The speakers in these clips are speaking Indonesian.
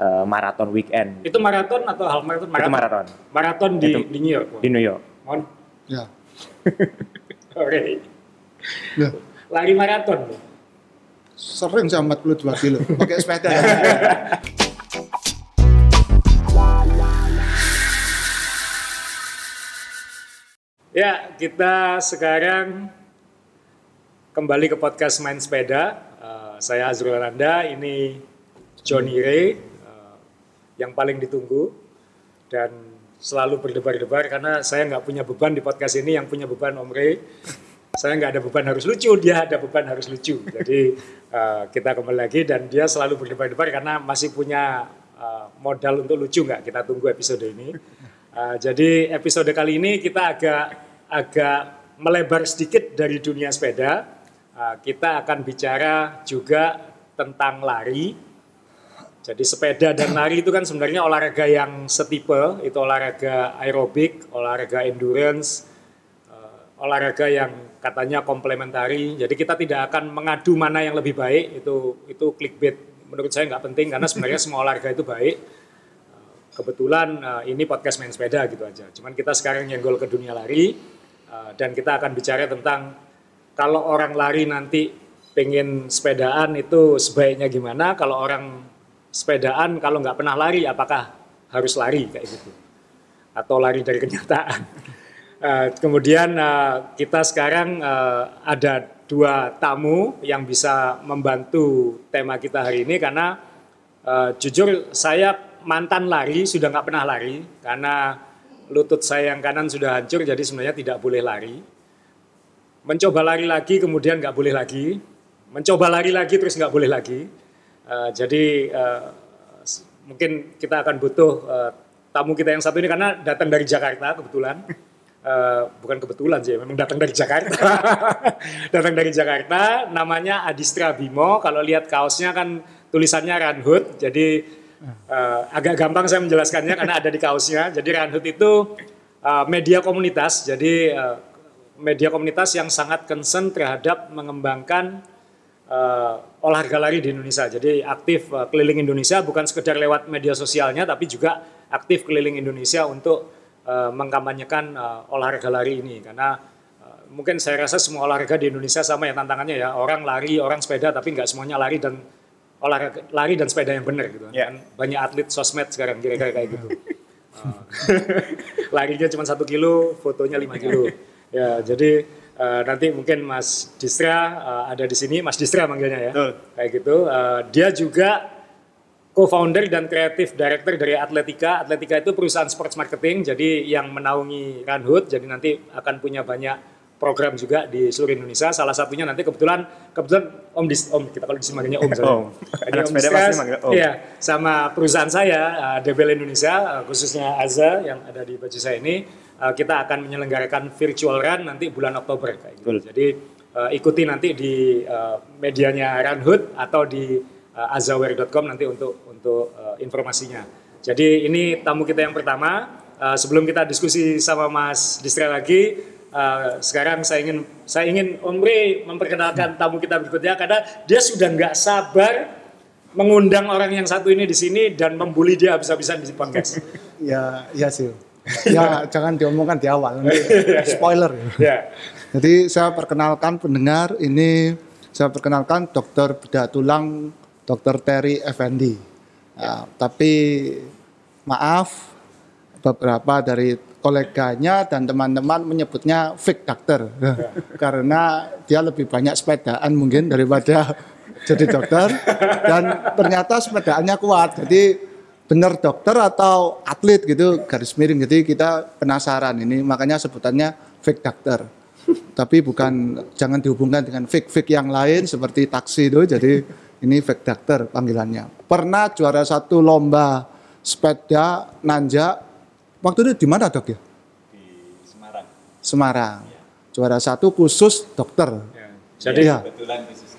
eh, maraton weekend. Itu maraton atau half maraton? Itu maraton Maraton di, Itu- di New York. di New York. Mohon. Ya. Oke. Ya. Lari maraton. Sering saya 42 kilo pakai sepeda. Ya, kita sekarang kembali ke podcast Main Sepeda. Eh, saya Azrul Randa, ini Johnny Ray, yang paling ditunggu dan selalu berdebar-debar karena saya nggak punya beban di podcast ini, yang punya beban Om Ray. Saya nggak ada beban harus lucu, dia ada beban harus lucu. Jadi eh, kita kembali lagi dan dia selalu berdebar-debar karena masih punya eh, modal untuk lucu nggak? Kita tunggu episode ini. Uh, jadi episode kali ini kita agak agak melebar sedikit dari dunia sepeda. Uh, kita akan bicara juga tentang lari. Jadi sepeda dan lari itu kan sebenarnya olahraga yang setipe, itu olahraga aerobik, olahraga endurance, uh, olahraga yang katanya komplementari. Jadi kita tidak akan mengadu mana yang lebih baik, itu itu clickbait. Menurut saya nggak penting karena sebenarnya semua olahraga itu baik kebetulan uh, ini podcast main sepeda gitu aja. Cuman kita sekarang nyenggol ke dunia lari uh, dan kita akan bicara tentang kalau orang lari nanti pengen sepedaan itu sebaiknya gimana? Kalau orang sepedaan kalau nggak pernah lari apakah harus lari kayak gitu? Atau lari dari kenyataan? Uh, kemudian uh, kita sekarang uh, ada dua tamu yang bisa membantu tema kita hari ini karena uh, jujur saya mantan lari sudah nggak pernah lari karena lutut saya yang kanan sudah hancur jadi sebenarnya tidak boleh lari. Mencoba lari lagi kemudian nggak boleh lagi, mencoba lari lagi terus nggak boleh lagi. Uh, jadi uh, mungkin kita akan butuh uh, tamu kita yang satu ini karena datang dari Jakarta kebetulan. Uh, bukan kebetulan sih, memang datang dari Jakarta. datang dari Jakarta, namanya Adistra Bimo. Kalau lihat kaosnya kan tulisannya Hood, jadi Uh, agak gampang saya menjelaskannya karena ada di kaosnya. Jadi Runhood itu uh, media komunitas. Jadi uh, media komunitas yang sangat concern terhadap mengembangkan uh, olahraga lari di Indonesia. Jadi aktif uh, keliling Indonesia bukan sekedar lewat media sosialnya, tapi juga aktif keliling Indonesia untuk uh, mengkampanyekan uh, olahraga lari ini. Karena uh, mungkin saya rasa semua olahraga di Indonesia sama ya tantangannya ya. Orang lari, orang sepeda, tapi nggak semuanya lari dan olahraga lari dan sepeda yang benar gitu Ya. kan banyak atlet sosmed sekarang kira-kira kayak gitu Uh, larinya cuma satu kilo fotonya 5 kilo ya jadi uh, nanti mungkin Mas Distra uh, ada di sini Mas Distra manggilnya ya Betul. kayak gitu Uh, dia juga co-founder dan kreatif director dari Atletika Atletika itu perusahaan sports marketing jadi yang menaungi Runhood jadi nanti akan punya banyak program juga di seluruh Indonesia. Salah satunya nanti kebetulan kebetulan Om Dis, Om kita kalau di manggilnya Om. Om. Jadi Om Distra, Om. Iya, sama perusahaan saya uh, Debel Indonesia uh, khususnya Aza yang ada di baju saya ini uh, kita akan menyelenggarakan virtual run nanti bulan Oktober kayak gitu. Jadi uh, ikuti nanti di uh, medianya Runhood atau di uh, azaware.com nanti untuk untuk uh, informasinya. Jadi ini tamu kita yang pertama. Uh, sebelum kita diskusi sama Mas Distra lagi, uh, sekarang saya ingin saya ingin Om Ray memperkenalkan tamu kita berikutnya karena dia sudah nggak sabar mengundang orang yang satu ini di sini dan membuli dia habis-habisan di podcast. ya, ya sih. Ya, jangan diomongkan di awal. nanti Spoiler. ya. Jadi saya perkenalkan pendengar ini saya perkenalkan dokter bedah tulang Dr. Terry Effendi. Ya, tapi maaf beberapa dari koleganya dan teman-teman menyebutnya fake dokter karena dia lebih banyak sepedaan mungkin daripada jadi dokter dan ternyata sepedaannya kuat jadi benar dokter atau atlet gitu garis miring jadi kita penasaran ini makanya sebutannya fake dokter tapi bukan jangan dihubungkan dengan fake fake yang lain seperti taksi itu jadi ini fake dokter panggilannya pernah juara satu lomba sepeda nanjak waktu itu di mana dok ya Di Semarang. Semarang juara satu khusus dokter Ya. Jadi Iya. Kebetulan khusus.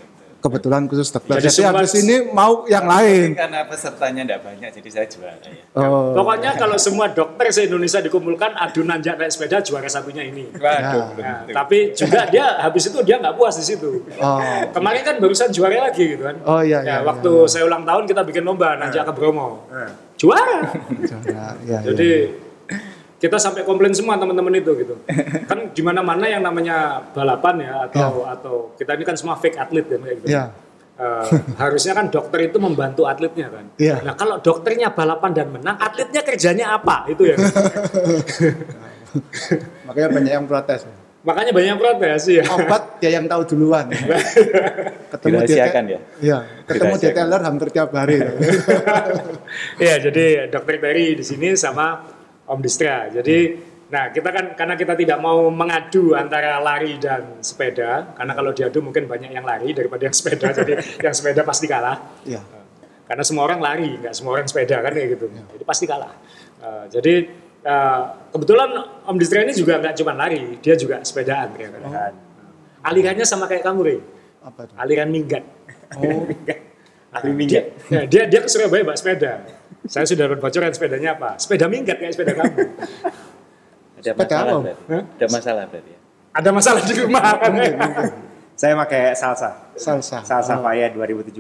Kebetulan khusus dokter. Jadi Jadi, habis ini mau yang lain. Karena pesertanya tidak banyak, jadi saya juara ya. Oh, Pokoknya kalau semua dokter se-Indonesia dikumpulkan adu nanjak naik sepeda juara satunya ini. Waduh, Ya. Nah, tapi juga dia habis itu dia nggak puas di situ. oh, Kemarin kan barusan juara lagi gitu kan. oh iya, Ya, iya. waktu saya ulang tahun kita bikin lomba nanjak ke Bromo. Nah, Juara. iya. Ya, ya, Jadi kita sampai komplain semua teman-teman itu gitu. Kan di mana-mana yang namanya balapan ya atau atau kita ini kan semua fake atlet kan kayak gitu. Ya. Eh, harusnya kan dokter itu membantu atletnya kan. Iya. Nah kalau dokternya balapan dan menang, atletnya kerjanya apa? Itu ya. Makanya banyak yang protes. Makanya banyak yang protes ya. Obat dia yang tahu duluan. ketemu deta- ya? Iya, ketemu detailer hampir tiap hari. Iya, jadi dokter Terry di sini sama Om Distra. Jadi Nah, kita kan karena kita tidak mau mengadu antara lari dan sepeda, karena kalau diadu mungkin banyak yang lari daripada yang sepeda, jadi yang sepeda pasti kalah. Iya. Karena semua orang lari, nggak semua orang sepeda kan kayak gitu. Jadi pasti kalah. Uh, jadi uh, kebetulan Om Distra ini juga nggak cuma lari, dia juga sepedaan ya kan. Alirannya sama kayak kamu, Rey. Apa itu? Aliran minggat. Oh, ahli minyak. Ya, dia dia ke Surabaya bawa sepeda. Saya sudah dapat bocoran sepedanya apa? Sepeda minggat kayak sepeda kamu. Ada Sepeda masalah apa? berarti. Ada masalah berarti ya. Ada masalah di rumah kan? Saya pakai salsa. salsa. Salsa Faya 2017.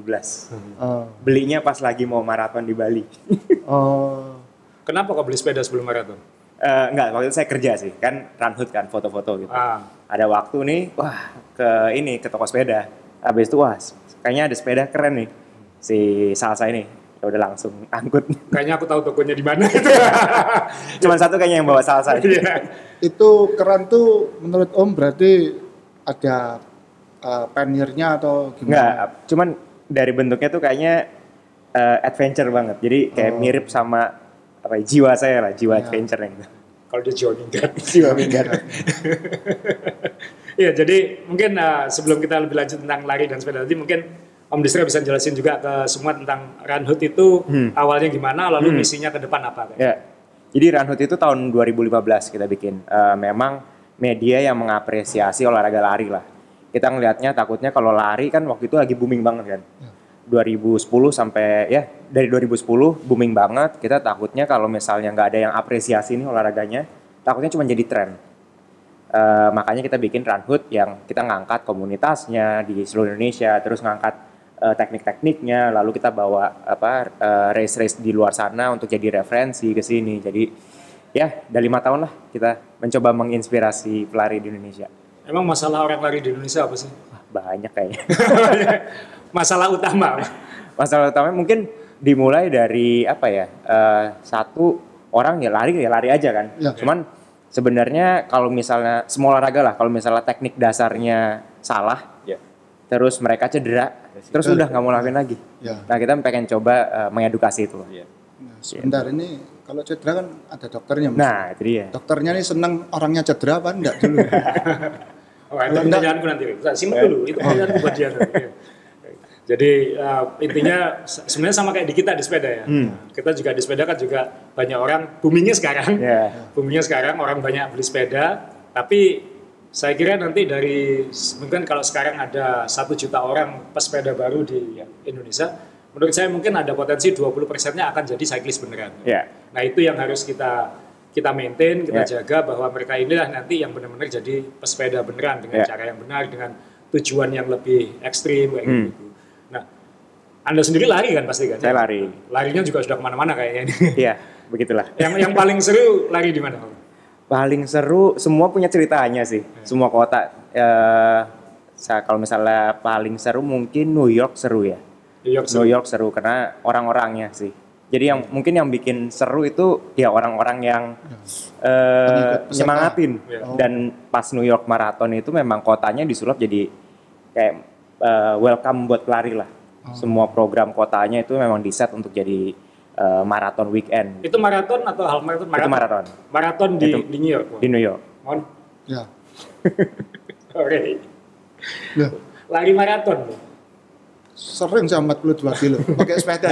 Oh. Belinya pas lagi mau maraton di Bali. oh. Kenapa kau beli sepeda sebelum maraton? Eh, enggak, waktu itu saya kerja sih. Kan run hood kan, foto-foto gitu. Ah, Ada waktu nih, wah ke ini, ke toko sepeda. Habis itu, wah kayaknya ada sepeda keren nih. Si salsa ini. Ya udah langsung angkut. kayaknya aku tahu tokonya di mana itu. Cuman satu kayaknya yang bawa salsa. Iya. Itu keren tuh menurut Om berarti ada uh, paniernya atau gimana? Enggak, cuman dari bentuknya tuh kayaknya eh, adventure banget. Jadi kayak mirip sama apa ya, jiwa saya lah, jiwa adventure gitu. Kalau dia jiwa minggat. Jiwa minggat. Iya, jadi mungkin uh, sebelum kita lebih lanjut tentang lari dan sepeda tadi mungkin Om Distra bisa jelasin juga ke semua tentang Run Hood itu awalnya gimana, lalu misinya ke depan apa? Kayak. Ya. Jadi Run Hood itu tahun 2015 kita bikin. Eh, memang media yang mengapresiasi olahraga lari lah. Kita ngelihatnya takutnya kalau lari kan waktu itu lagi booming banget kan. 2010 sampai ya dari 2010 booming banget. Kita takutnya kalau misalnya nggak ada yang apresiasi nih olahraganya, takutnya cuma jadi tren. Eh, makanya kita bikin Run Hood yang kita ngangkat komunitasnya di seluruh Indonesia, terus ngangkat eh, teknik-tekniknya, lalu kita bawa apa eh, race-race di luar sana untuk jadi referensi ke sini. Jadi ya, udah lima tahun lah kita mencoba menginspirasi pelari di Indonesia. Emang masalah orang lari di Indonesia apa sih? Wah, banyak kayaknya. masalah utama. Masalah utamanya mungkin dimulai dari apa ya? eh, satu orang ya lari ya lari aja kan. Ya. Cuman sebenarnya kalau misalnya semua olahraga lah, kalau misalnya teknik dasarnya salah, Ya. terus mereka cedera, terus udah nggak mau lakuin lagi. Ya. Nah kita pengen coba eh, mengedukasi itu. Iya. Nah, sebentar ini kalau cedera kan ada dokternya. Mas. Nah itu dia. Dokternya nih seneng orangnya cedera apa enggak dulu? Oh, itu pertanyaanku nanti. Simak dulu, itu pertanyaanku buat dia. nanti. Iya. Jadi eh, intinya se- sebenarnya sama kayak di kita di sepeda ya. Kita juga di sepeda kan juga banyak orang boomingnya sekarang. Ya. Boomingnya sekarang orang banyak beli sepeda, tapi saya kira nanti dari mungkin kalau sekarang ada satu juta orang pesepeda baru di Indonesia, menurut saya mungkin ada potensi 20 persennya akan jadi cyclist beneran. Ya. Nah itu yang harus kita kita maintain, kita Ya. jaga bahwa mereka inilah nanti yang benar-benar jadi pesepeda beneran dengan Ya. cara yang benar, dengan tujuan yang lebih ekstrim kayak Hmm. gitu. Nah, anda sendiri lari kan pasti kan? Saya lari. Larinya juga sudah ke mana-mana kayaknya ini. Iya, begitulah. yang yang paling seru lari di mana? Paling seru, semua punya ceritanya sih. Semua kota. Eh, saya kalau misalnya paling seru mungkin New York seru ya. New York New seru. York seru karena orang-orangnya sih. Jadi yang mungkin yang bikin seru itu ya orang-orang yang eh, Pengikut peserta. nyemangatin. Ya. Dan pas New York Marathon itu memang kotanya disulap jadi kayak eh, welcome buat pelari lah. Oh. Semua program kotanya itu memang di set untuk jadi eh, marathon weekend Itu maraton atau half marathon? Itu maraton. Maraton di, Itu- di New York. di New York. Mohon. ya. Oke. Loh, Lari maraton. sering saya 42 kilo pakai sepeda.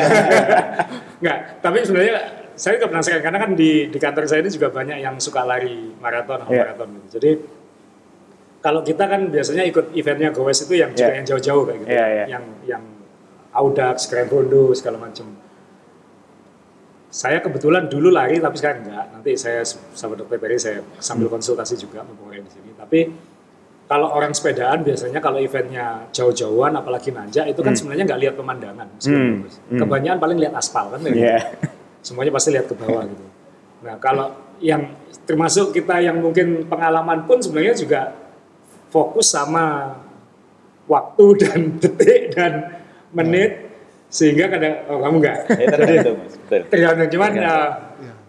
Enggak, tapi sebenarnya saya juga penasaran karena kan di di kantor saya ini juga banyak yang suka lari maraton, half Iya. maraton gitu. Jadi kalau kita kan biasanya ikut eventnya Gowes itu yang juga Iya. yang jauh-jauh kayak gitu, Iya, iya. yang yang Audax, Grand Rondo segala macam. Saya kebetulan dulu lari tapi sekarang enggak. Nanti saya sama Dokter Peri saya sambil Hmm. konsultasi juga mumpung di sini. Tapi kalau orang sepedaan biasanya kalau eventnya jauh-jauhan apalagi nanjak itu kan sebenarnya nggak lihat pemandangan. Hmm, hmm. Kebanyakan paling lihat aspal kan. kayak gitu Iya. semuanya pasti lihat ke bawah gitu. Nah kalau yang termasuk kita yang mungkin pengalaman pun sebenarnya juga fokus sama waktu dan detik dan menit sehingga kadang oh kamu enggak Ya, tergantung mas, betul. tergantung cuman ya,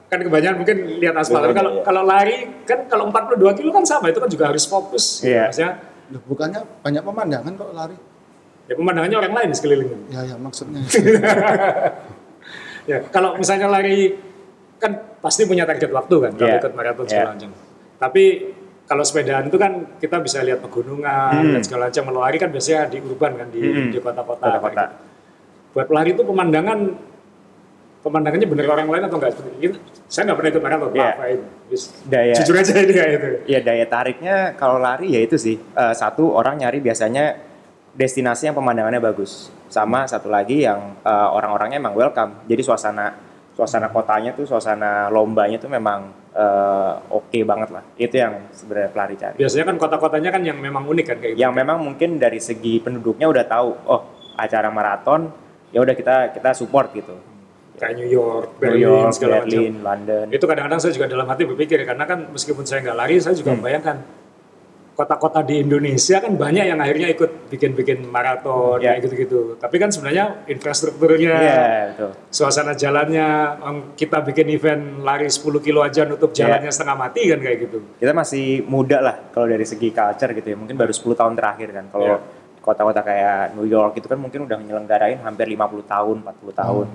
kan kebanyakan mungkin lihat aspal tapi kalau Iya. kalau lari kan kalau 42 kilo kan sama itu kan juga harus fokus. Iya. maksudnya Loh, bukannya banyak pemandangan kok lari? ya pemandangannya orang lain sekelilingnya Ya ya maksudnya. ya kalau misalnya lari kan pasti punya target waktu kan kalau Iya. ikut maraton Iya. segala macam tapi kalau sepedaan itu kan kita bisa lihat pegunungan Hmm. dan segala macam kalau lari kan biasanya di urban kan di Hmm. di kota-kota Kota-kota. Gitu. buat pelari itu pemandangan pemandangannya bener orang lain atau enggak seperti itu saya nggak pernah ikut maraton Ain. Wis, Daya- jujur aja ini kayak itu. Ya daya tariknya kalau lari ya itu sih. Eh, satu orang nyari biasanya destinasi yang pemandangannya bagus. Sama satu lagi yang eh, orang-orangnya emang welcome. Jadi suasana suasana kotanya tuh suasana lombanya tuh memang eh, oke banget lah. Itu yang sebenarnya pelari cari. Biasanya kan kota-kotanya kan yang memang unik kan kayak gitu yang memang mungkin dari segi penduduknya udah tahu oh acara maraton ya udah kita kita support gitu kayak New York, New Berlin York, segala macam Berlin, London itu kadang-kadang saya juga dalam hati berpikir karena kan meskipun saya nggak lari saya Hmm. juga membayangkan kota-kota di Indonesia kan banyak yang akhirnya ikut bikin-bikin maraton Ya. kayak gitu-gitu tapi kan sebenarnya infrastrukturnya Iya betul suasana jalannya kita bikin event lari 10 kilo aja nutup Ya. jalannya setengah mati kan kayak gitu kita masih muda lah kalau dari segi culture gitu ya mungkin baru 10 tahun terakhir kan kalau Iya. Kota-kota kayak New York itu kan mungkin udah menyelenggarain hampir 50 tahun 40 tahun.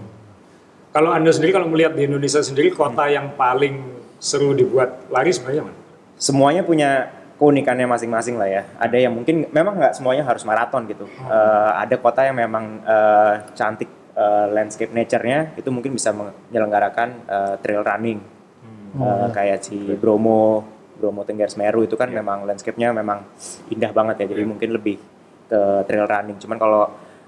Kalau anda sendiri kalau melihat di Indonesia sendiri kota Hmm. yang paling seru dibuat lari sebenarnya mana? semuanya punya keunikannya masing-masing lah ya. Ada yang mungkin memang nggak semuanya harus maraton gitu. Eh, ada kota yang memang eh, cantik eh, landscape nature-nya itu mungkin bisa menyelenggarakan eh, trail running. Eh, kayak si Bromo Bromo Tenggar Semeru itu kan memang landscape-nya memang indah banget ya. Jadi mungkin lebih ke trail running cuman kalau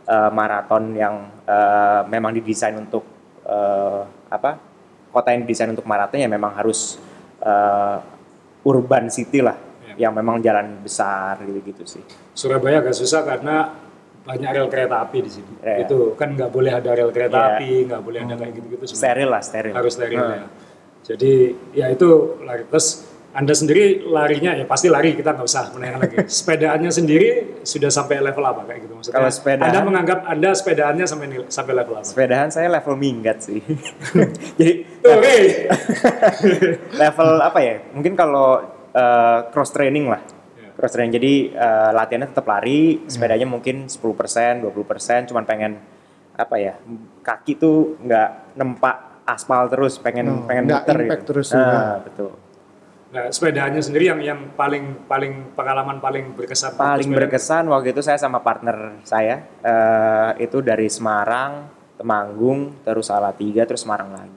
eh, maraton yang eh, memang didesain untuk eh, apa kota yang didesain untuk maraton ya memang harus eh, urban city lah yang memang jalan besar gitu-gitu sih Surabaya agak susah karena banyak rel kereta api di sini. Iya. Itu kan nggak boleh ada rel kereta Iya. api, nggak boleh ada kayak gitu-gitu. semua. steril lah steril Harus steril Nah. ya. Jadi ya itu lari. Anda sendiri larinya ya pasti lari kita nggak usah menanyakan lagi. Sepedaannya sendiri sudah sampai level apa kayak gitu maksudnya? Kalau sepedaan- Anda menganggap anda sepedaannya sampai sampai level apa? sepedahan saya level minggat sih jadi oke. level apa ya mungkin kalau eh, cross training lah Ya. cross training jadi eh, latihannya tetap lari sepedanya mungkin 10% 20% cuman pengen apa ya kaki tuh nggak nempak aspal terus pengen Oh, pengen muter gitu. terus nah, juga. betul Nah, sepedaannya sendiri yang yang paling paling pengalaman paling berkesan. paling berkesan waktu itu saya sama partner saya eh, itu dari Semarang Temanggung terus Salatiga terus Semarang lagi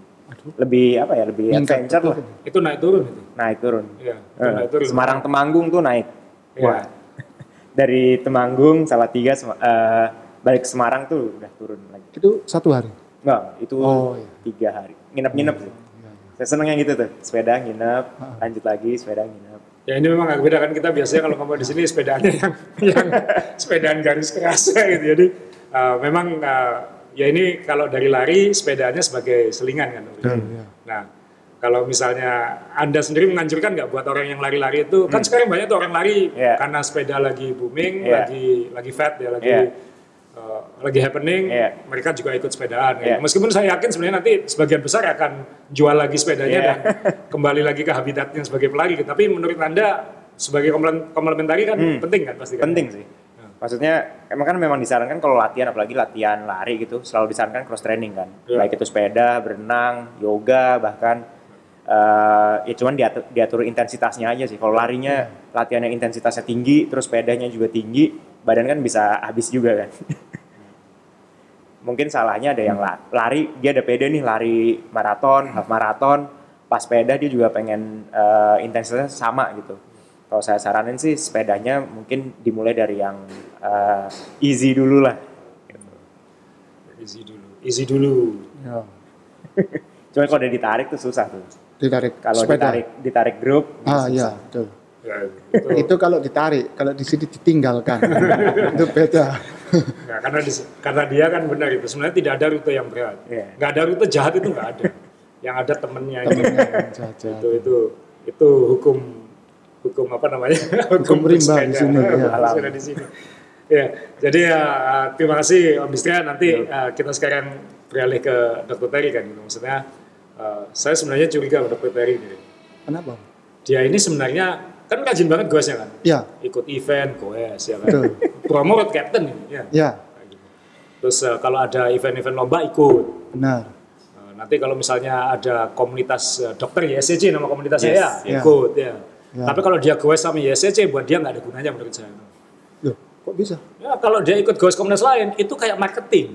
lebih apa ya lebih Minggat adventure lah betul. Itu naik turun itu. naik turun Iya. itu Eh, naik turun. Semarang Temanggung tuh naik Iya. Wah. dari Temanggung Salatiga Sem- eh, balik ke Semarang tuh udah turun lagi Itu satu hari. enggak itu Oh, iya. tiga hari nginep-nginep sih saya seneng yang gitu tuh sepeda nginep lanjut lagi sepeda nginep Ya ini memang agak beda kan kita biasanya kalau ngomong di sini sepedanya yang yang sepedaan garis keras gitu. Jadi uh, memang uh, ya ini kalau dari lari sepedanya sebagai selingan kan. iya. Nah kalau misalnya anda sendiri menganjurkan nggak buat orang yang lari-lari itu kan sekarang banyak tuh orang lari Iya. karena sepeda lagi booming, Iya. lagi lagi fat ya lagi Iya. Uh, lagi happening, Iya. mereka juga ikut sepedaan. Iya. Meskipun saya yakin sebenarnya nanti sebagian besar akan jual lagi sepedanya Iya. dan kembali lagi ke habitatnya sebagai pelari. Tapi menurut anda sebagai komplement- komplementari kan penting kan pasti kan? Hmm. penting sih maksudnya emang kan memang disarankan kalau latihan apalagi latihan lari gitu selalu disarankan cross training kan Iya. baik itu sepeda berenang yoga bahkan eh, ya cuman diatur, diatur intensitasnya aja sih kalau larinya latihannya intensitasnya tinggi terus sepedanya juga tinggi badan kan bisa habis juga kan mungkin salahnya ada yang la- lari dia ada pede nih lari maraton half maraton pas sepeda dia juga pengen eh, intensitasnya sama gitu kalau saya saranin sih sepedanya mungkin dimulai dari yang eh, easy dulu lah. Easy dulu. Easy dulu. Ya. Cuma kalau udah ditarik tuh susah tuh. Ditarik Kalau ditarik ditarik grup Ah iya, betul. Ya, itu. Itu kalau ditarik, kalau di sini ditinggalkan. itu beda. Nah, karena di- karena dia kan benar itu sebenarnya tidak ada rute yang berat. Iya. Nggak ada rute jahat itu nggak ada. Yang ada temennya itu. Temennya yang jahat-jahat. itu itu itu hukum hukum apa namanya? Hukum rimba di sini, ya. Di sini. Ya, jadi ya uh, terima kasih Om Distra. Nanti uh, kita sekarang beralih ke Dr. Terry kan. gitu. Maksudnya uh, saya sebenarnya curiga sama Dr. Terry ini. Kenapa? Dia ini sebenarnya kan rajin banget goesnya kan. Ya, Ikut event goes ya kan. Betul. Promo road captain ini ya. ya, gitu. Terus eh, kalau ada event-event lomba ikut. benar. Eh, nanti kalau misalnya ada komunitas eh, dokter YSCC nama komunitasnya Yes, ya, ya. ikut ya. Ya. Tapi kalau dia goes sama YSCC buat dia nggak ada gunanya menurut saya. Loh, kok bisa? Ya kalau dia ikut goes komunitas lain itu kayak marketing.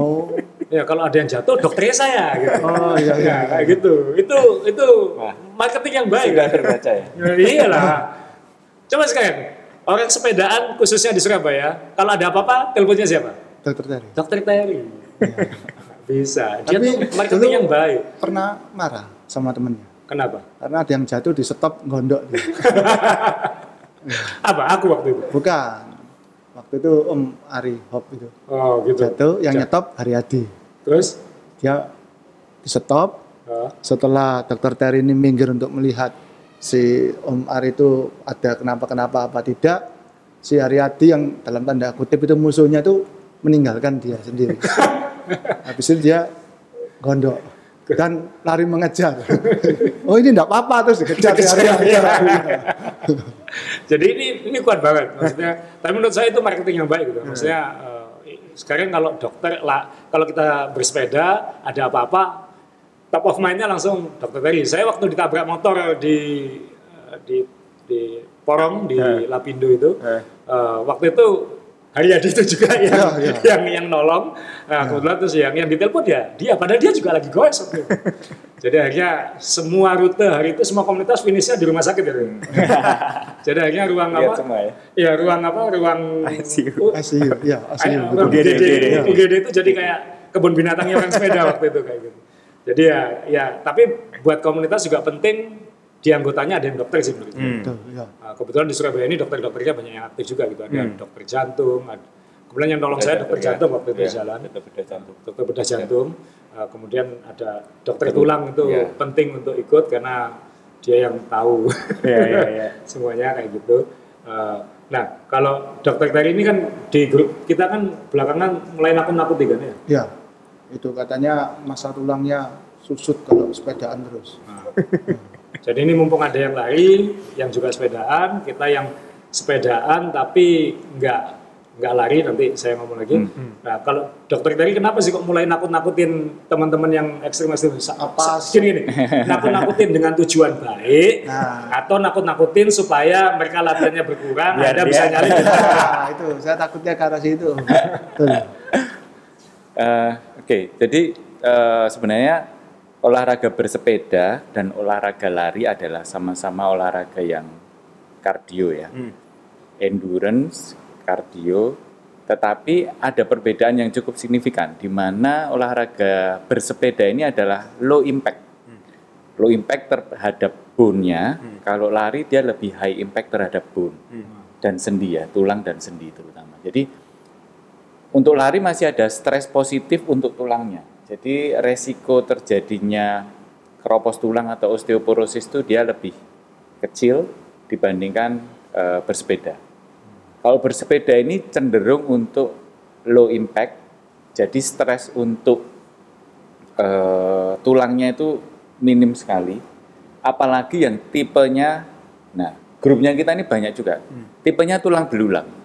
Oh, Ya kalau ada yang jatuh dokternya saya gitu. oh iya iya. Ya, kayak gitu. Itu itu Wah. marketing yang baik. Sudah terbaca ya. Ya, iyalah. Coba sekarang orang sepedaan khususnya di Surabaya, kalau ada apa-apa teleponnya siapa? Dokter Terry. Dokter Terry. Bisa. Dia Tapi tuh marketing dulu- yang baik. Pernah marah sama temennya. Kenapa? Karena ada yang jatuh di stop gondok dia. Apa? Aku waktu itu. Bukan. Waktu itu Om Ari Hop itu Oh gitu. jatuh, yang nyetop Haryadi. Terus? Dia di stop, setelah dokter Terry ini minggir untuk melihat si Om Ari itu ada kenapa-kenapa apa tidak, si Haryadi yang dalam tanda kutip itu musuhnya itu meninggalkan dia sendiri. Habis itu dia gondok dan lari mengejar. oh ini enggak apa-apa terus dikejar si Haryadi. Jadi ini ini kuat banget maksudnya. tapi menurut saya itu marketing yang baik gitu. Maksudnya eh, sekarang kalau dokter lah kalau kita bersepeda ada apa-apa top of mind-nya langsung dokter Terry. Saya waktu ditabrak motor di eh, di di Porong di Lapindo itu Eh. eh, waktu itu Haryadi itu juga yang Ya, ya. yang yang nolong. Nah, kebetulan terus yang yang ditelepon ya dia padahal dia juga lagi goes waktu itu. Jadi akhirnya semua rute hari itu semua komunitas finishnya di rumah sakit gitu. Jadi akhirnya ruang apa? ya. Ya ruang apa? Ruang ICU. ICU, ya ICU. UGD, UGD, UGD, ya. UGD itu jadi kayak kebun binatangnya orang sepeda waktu itu kayak gitu. Jadi ya, ya tapi buat komunitas juga penting di anggotanya ada yang dokter sih menurut saya. Hmm. Betul, ya. Nah, kebetulan di Surabaya ini dokter-dokternya banyak yang aktif juga gitu. Ada Hmm. dokter jantung, ada, kemudian yang nolong saya dokter ya. jantung waktu itu Ya, di jalan, Dokter bedah jantung. dokter bedah jantung. Uh, kemudian ada dokter tulang itu Ya. penting untuk ikut karena dia yang tahu Iya, iya, iya. semuanya kayak gitu. Uh, nah kalau dokter Terry ini kan di grup kita kan belakangan mulai nakut-nakuti kan ya. Ya, itu katanya masa tulangnya susut kalau sepedaan terus. Jadi ini mumpung ada yang lari, yang juga sepedaan, kita yang sepedaan tapi nggak nggak lari nanti saya ngomong lagi. Nah kalau dokter tadi kenapa sih kok mulai nakut-nakutin teman-teman yang ekstrim ekstrim? Apa Gini gini, nakut-nakutin dengan tujuan baik, Nah. atau nakut-nakutin supaya mereka latihannya berkurang, Biar dia- bisa nyari. Nah, itu saya takutnya ke arah situ. Betul. Eh, Oke, jadi eh, sebenarnya olahraga bersepeda dan olahraga lari adalah sama-sama olahraga yang kardio ya, Hmm. endurance, kardio. Tetapi ada perbedaan yang cukup signifikan di mana olahraga bersepeda ini adalah low impact, low impact terhadap bone-nya. Kalau lari dia lebih high impact terhadap bone dan sendi ya, tulang dan sendi terutama. Jadi untuk lari masih ada stres positif untuk tulangnya. Jadi resiko terjadinya keropos tulang atau osteoporosis itu dia lebih kecil dibandingkan eh, bersepeda. Kalau bersepeda ini cenderung untuk low impact, jadi stres untuk eh, tulangnya itu minim sekali. Apalagi yang tipenya, nah grupnya kita ini banyak juga. Tipenya tulang belulang.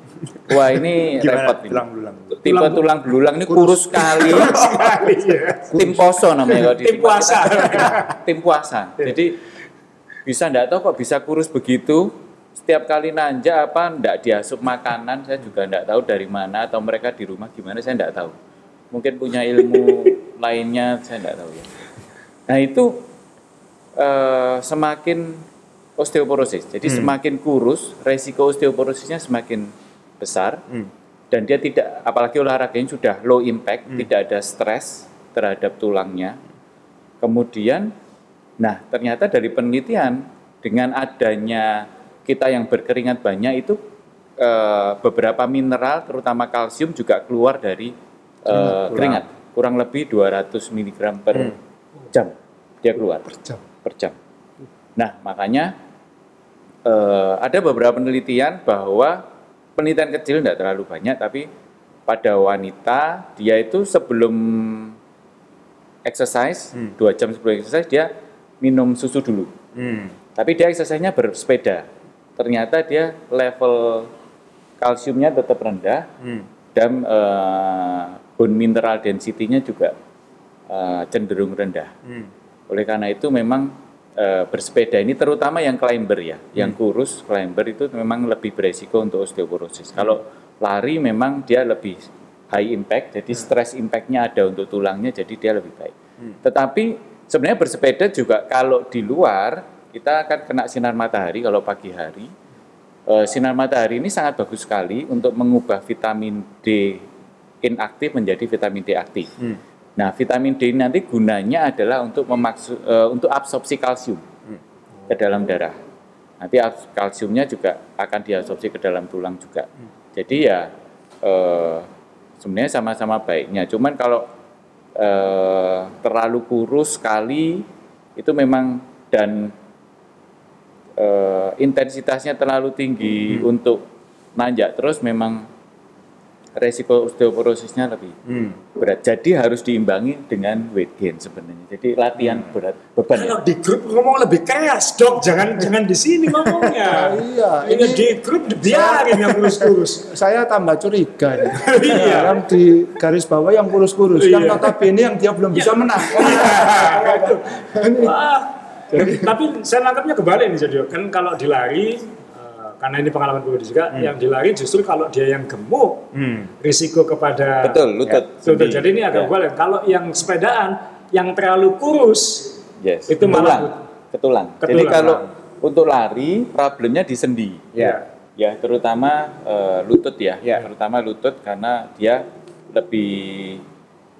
Wah ini Gimana repot tulang belulang? Tipe tulang belulang ini kurus sekali. Sekali ya. Tim poso namanya kalau di Tim puasa. kita. Tim puasa. Jadi bisa enggak tahu kok bisa kurus begitu. Setiap kali nanja apa enggak diasup makanan, saya juga enggak tahu dari mana atau mereka di rumah gimana saya enggak tahu. Mungkin punya ilmu lainnya saya enggak tahu ya. Nah, itu eh, semakin osteoporosis. Jadi semakin kurus, resiko osteoporosisnya semakin besar Hmm. dan dia tidak apalagi olahraganya sudah low impact, tidak ada stres terhadap tulangnya. Kemudian nah, ternyata dari penelitian dengan adanya kita yang berkeringat banyak itu eh, beberapa mineral terutama kalsium juga keluar dari eh, keringat. Kurang lebih 200 mg per jam dia keluar Per jam. per jam. Nah, makanya eh, ada beberapa penelitian bahwa penelitian kecil tidak terlalu banyak, tapi pada wanita dia itu sebelum exercise, dua jam sebelum exercise dia minum susu dulu. Hmm. Tapi dia exercise-nya bersepeda. Ternyata dia level kalsiumnya tetap rendah Hmm. dan eh, bone mineral density-nya juga eh, cenderung rendah. Hmm. Oleh karena itu memang eh, bersepeda ini terutama yang climber ya, yang kurus climber itu memang lebih beresiko untuk osteoporosis. Kalau lari memang dia lebih high impact, jadi stress impact-nya ada untuk tulangnya, jadi dia lebih baik. Tetapi sebenarnya bersepeda juga kalau di luar kita akan kena sinar matahari kalau pagi hari. Eh, sinar matahari ini sangat bagus sekali untuk mengubah vitamin D inaktif menjadi vitamin D aktif. Hmm. Nah, vitamin D nanti gunanya adalah untuk memaksu, eh, untuk absorpsi kalsium ke dalam darah. Nanti kalsiumnya juga akan diabsorpsi ke dalam tulang juga. Jadi ya eh, sebenarnya sama-sama baiknya. Cuman kalau eh, terlalu kurus sekali itu memang dan intensitasnya terlalu tinggi untuk nanjak terus memang resiko osteoporosisnya lebih Hmm. berat. Jadi harus diimbangi dengan weight gain sebenarnya. Jadi latihan berat beban ya. Kalau di grup ngomong lebih keras, dok. Jangan jangan di sini ngomongnya. Iya, Ini ini- di grup dibiarin yang kurus-kurus. Saya tambah curiga nih. Iya. Yang di garis bawah yang kurus-kurus, yang Iya. notabene yang dia belum bisa menang. Wah. Tapi saya nangkapnya kebalik nih jadi kan kalau di lari eh, karena ini pengalaman pribadi juga, yang di lari justru kalau dia yang gemuk, Hmm. risiko kepada Betul, lutut. Betul, sendi. jadi ini agak Ya. Kalau yang sepedaan, yang terlalu kurus, Yes. Itu malah ketulang. ketulang. Jadi kalau untuk lari problemnya di sendi. Ya. Ya, terutama eh, lutut ya. Ya. Terutama lutut karena dia lebih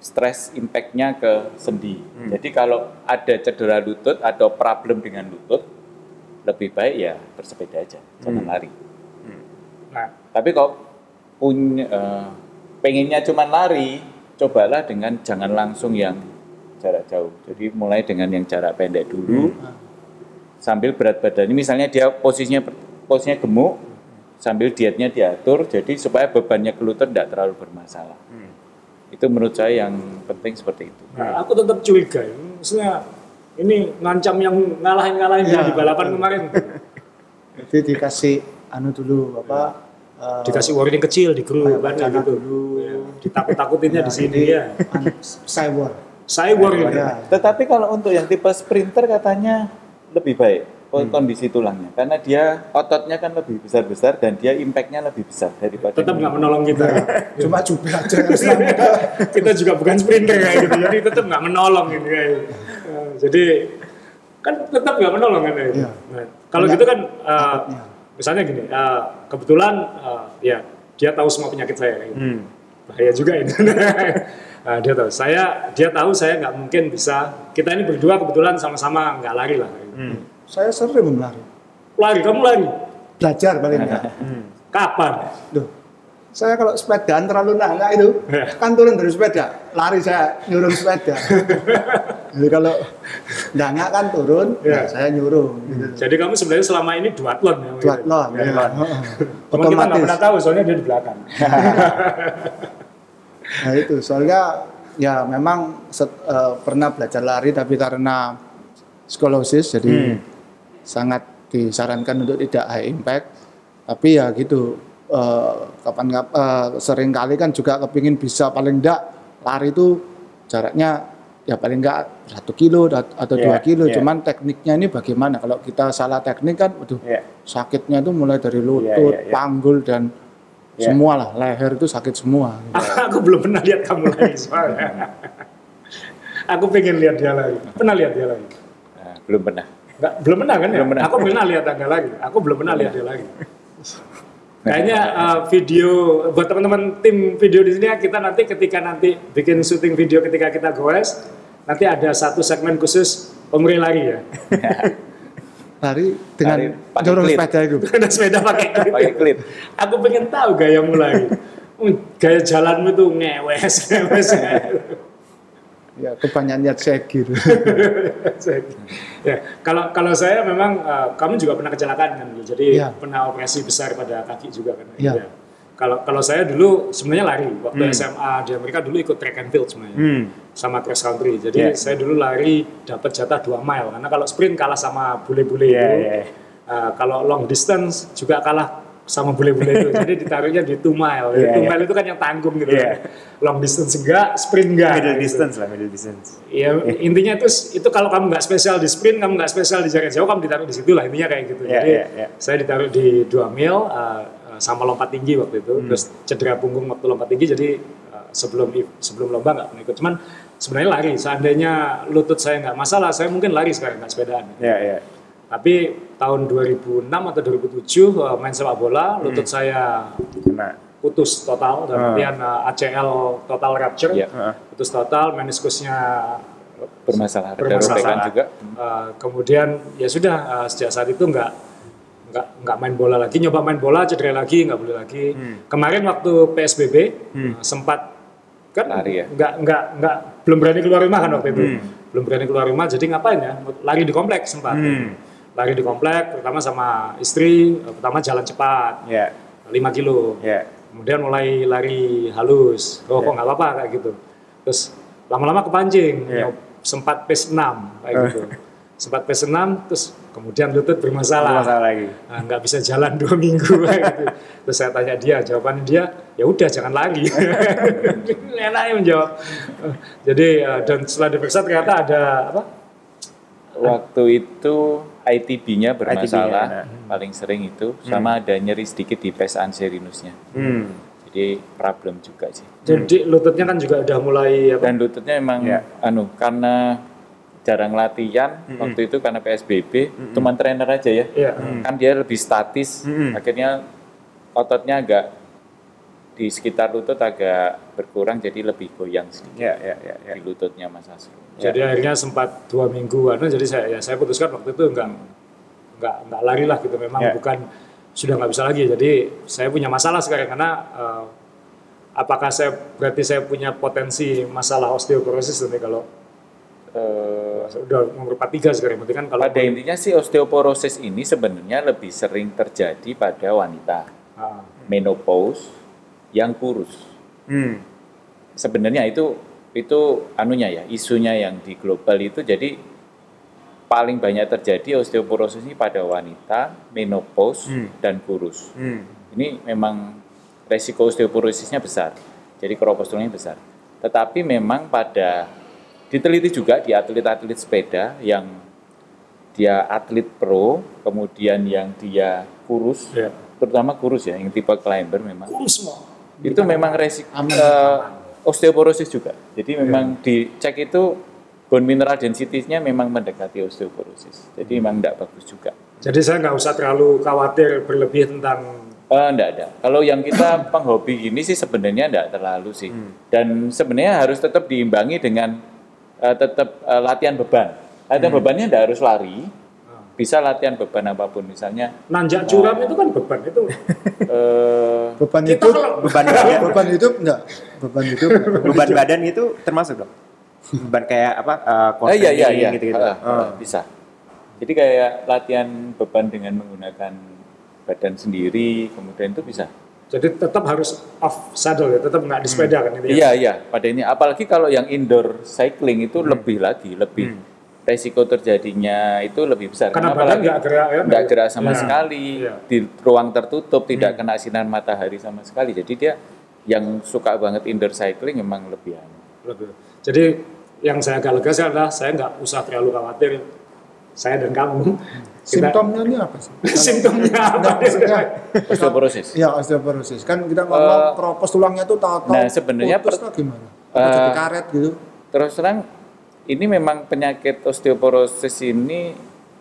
stres impact-nya ke sendi. Jadi kalau ada cedera lutut atau problem dengan lutut, lebih baik ya bersepeda aja, jangan lari. nah, Tapi kok punya eh, pengennya cuma lari, cobalah dengan jangan langsung yang jarak jauh. Jadi mulai dengan yang jarak pendek dulu, sambil berat badannya. Misalnya dia posisinya posisinya gemuk, sambil dietnya diatur, jadi supaya bebannya ke lutut tidak terlalu bermasalah. Itu menurut saya yang penting seperti itu. nah, aku tetap curiga. ya. Maksudnya ini ngancam yang ngalahin-ngalahin Ya. di balapan kemarin. Jadi dikasih anu dulu apa? eh, Dikasih warning kecil di grup wacana gitu. dulu. Ya, Ditakut-takutinnya di sini ya. anu, cyber. Saya warning. Ya. Tetapi kalau untuk yang tipe sprinter katanya lebih baik kondisi tulangnya karena dia ototnya kan lebih besar-besar dan dia impactnya lebih besar daripada Tetap nggak menolong kita. Cuma jubel aja Islam. kita juga bukan sprinter kayak gitu. Jadi tetap nggak menolong gitu kayak. gitu. Eh, jadi kan tetap nggak menolong kan ya. Iya. Nah, kalau gitu kan eh, misalnya gini, eh, kebetulan eh, ya dia tahu semua penyakit saya gitu. Hmm. bahaya juga ini. Nah, dia tahu. Saya dia tahu saya nggak mungkin bisa. Kita ini berdua kebetulan sama-sama nggak lari lah. Hmm. Saya sering lari. Lari, kamu lari. Belajar paling enggak. Kapan? Duh. Saya kalau sepedaan terlalu nangka itu, Ya. kan turun dari sepeda, lari saya nyuruh sepeda. Jadi kalau nangka kan turun, Ya. nah saya nyuruh. Gitu. Jadi kamu sebenarnya selama ini duatlon ya? Duatlon, Ya, ya. Cuma kita nggak Otomatis. pernah tahu soalnya dia di belakang. Nah itu soalnya ya memang set- eh, pernah belajar lari tapi karena skolosis jadi sangat disarankan untuk tidak high impact. Tapi ya gitu eh, kapan kap eh, sering kali kan juga kepingin bisa paling enggak lari itu jaraknya ya paling enggak satu kilo atau dua Iya, kilo. iya. Cuman tekniknya ini bagaimana? Kalau kita salah teknik kan, waduh Ya. sakitnya itu mulai dari lutut, iya, iya. panggul dan Iya. semua lah leher itu sakit semua. aku belum pernah lihat kamu lari soalnya. aku pengen lihat dia lari. Pernah lihat dia lari? Nah, belum pernah. Nggak, belum pernah kan ya? Belum pernah. Aku belum pernah lihat Angga lagi. Aku belum pernah lihat dia lagi. Kayaknya uh, video buat teman-teman tim video di sini ya, kita nanti ketika nanti bikin syuting video ketika kita goes nanti ada satu segmen khusus pemeri lari ya. Lari dengan Lari dorong klit. sepeda itu. Ada sepeda pakai klit. pakai klit Aku pengen tahu gayamu lagi. Hmm, Gaya jalanmu tuh ngewes, ngewes. Ya, kebanyakan lihat gitu. segir. ya, kalau kalau saya memang uh, kamu juga pernah kecelakaan kan, dulu. jadi Iya. pernah operasi besar pada kaki juga kan. Iya. Ya. Kalau kalau saya dulu sebenarnya lari waktu SMA di Amerika dulu ikut track and field sebenarnya Hmm. sama cross country. Jadi Iya. saya dulu lari dapat jatah 2 mile karena kalau sprint kalah sama bule-bule Iya, itu. iya. Uh, kalau long distance juga kalah sama bule-bule itu. Jadi ditaruhnya di 2 mile. Iya, 2 iya. mile itu kan yang tanggung gitu. Iya. Long distance enggak, sprint enggak. Middle gitu. distance lah, middle distance. Iya, intinya itu itu kalau kamu nggak spesial di sprint, kamu nggak spesial di jarak jauh, kamu ditaruh di situ lah intinya kayak gitu. Iya, Jadi iya, iya. saya ditaruh di 2 mil uh, sama lompat tinggi waktu itu, Hmm. terus cedera punggung waktu lompat tinggi, jadi uh, sebelum sebelum lomba nggak pernah ikut. Cuman sebenarnya lari, seandainya lutut saya nggak masalah, saya mungkin lari sekarang nggak sepedaan. Iya, iya. Tapi tahun 2006 atau 2007 uh, main sepak bola, lutut Hmm. saya Kena. putus total, dan Ah. kemudian uh, ACL total rupture, Iya. Heeh. putus total, meniskusnya bermasalah Bermasalah. juga Uh, kemudian ya sudah uh, sejak saat itu nggak nggak nggak main bola lagi nyoba main bola cedera lagi nggak boleh lagi kemarin waktu psbb uh, sempat kan Lari ya? nggak nggak nggak belum berani keluar rumah kan waktu itu belum berani keluar rumah jadi ngapain ya lari di komplek sempat Hmm. Lari di komplek pertama sama istri uh, pertama jalan cepat Iya. 5 kilo Iya. kemudian mulai lari halus oh kok Iya. nggak apa-apa kayak gitu terus lama-lama kepancing nyob- sempat pace 6 kayak gitu sempat pace 6 terus kemudian lutut bermasalah, Masalah lagi. Nah, nggak bisa jalan dua minggu kayak gitu. terus saya tanya dia jawabannya dia ya udah jangan lari enaknya menjawab jadi eh, dan setelah diperiksa ternyata ada apa waktu itu ITB-nya bermasalah ITB-nya, paling sering itu sama ada nyeri sedikit di pes anserinusnya Hmm. jadi problem juga sih. Jadi lututnya kan juga udah mulai apa? Dan lututnya emang Ya. anu karena jarang latihan waktu itu karena PSBB cuma trainer aja ya. Iya. kan dia lebih statis Mm-mm. akhirnya ototnya agak di sekitar lutut agak berkurang jadi lebih goyang sedikit Iya, iya, iya, iya. di lututnya Mas Asro Jadi akhirnya sempat dua minggu, anu, jadi saya ya saya putuskan waktu itu enggak enggak enggak lari lah gitu, memang Ya. bukan sudah nggak bisa lagi. Jadi saya punya masalah sekarang karena eh, apakah saya berarti saya punya potensi masalah osteoporosis nanti kalau Eh, udah nomor 43 sekarang, berarti kan kalau pada intinya sih osteoporosis ini sebenarnya lebih sering terjadi pada wanita Ah, menopause yang kurus Hmm. sebenarnya itu itu anunya ya isunya yang di global itu jadi paling banyak terjadi osteoporosis ini pada wanita menopause Hmm. dan kurus Hmm. ini memang resiko osteoporosisnya besar jadi keropos tulangnya besar tetapi memang pada diteliti juga di atlet-atlet sepeda yang dia atlet pro kemudian yang dia kurus ya. terutama kurus ya yang tipe climber memang kurus semua. itu memang resiko. Osteoporosis juga. Jadi Iya. memang dicek itu bone mineral density-nya memang mendekati osteoporosis. Jadi memang tidak bagus juga. Jadi saya nggak usah terlalu khawatir berlebih tentang Eh, enggak ada. Kalau yang kita penghobi gini sih sebenarnya enggak terlalu sih. Hmm. Dan sebenarnya harus tetap diimbangi dengan eh, tetap eh, latihan beban. Latihan Hmm. bebannya enggak harus lari. Bisa latihan beban apa pun misalnya nanjak curam itu kan beban itu. eh, Beban hidup, kalau- Beban badan, beban hidup enggak? Beban hidup. beban badan itu termasuk dong. Beban kayak apa? Uh, Eh, iya iya iya gitu-gitu. Heeh, Oh. heeh, bisa. Jadi kayak latihan beban dengan menggunakan badan sendiri, kemudian itu bisa. Jadi tetap harus off saddle ya, tetap nggak di sepeda kan ini. Iya iya. Pada ini apalagi kalau yang indoor cycling itu lebih lagi, lebih resiko terjadinya itu lebih besar. Karena badan nggak gerak ya. nggak gerak sama Iya. sekali Iya. di ruang tertutup, tidak kena sinar matahari sama sekali. Jadi dia yang suka banget indoor cycling memang lebih anu. Lebih. Jadi yang saya agak lega sih adalah saya nggak usah terlalu khawatir saya dan kamu. Kita- Simptomnya ini apa sih? Simptomnya apa? Maksudnya, Osteoporosis. ya osteoporosis. Kan kita ngomong keropos tulangnya tuh tahu-tahu nah, sebenarnya putus per- gimana? Eh, jadi karet gitu. Terus terang ini memang penyakit osteoporosis ini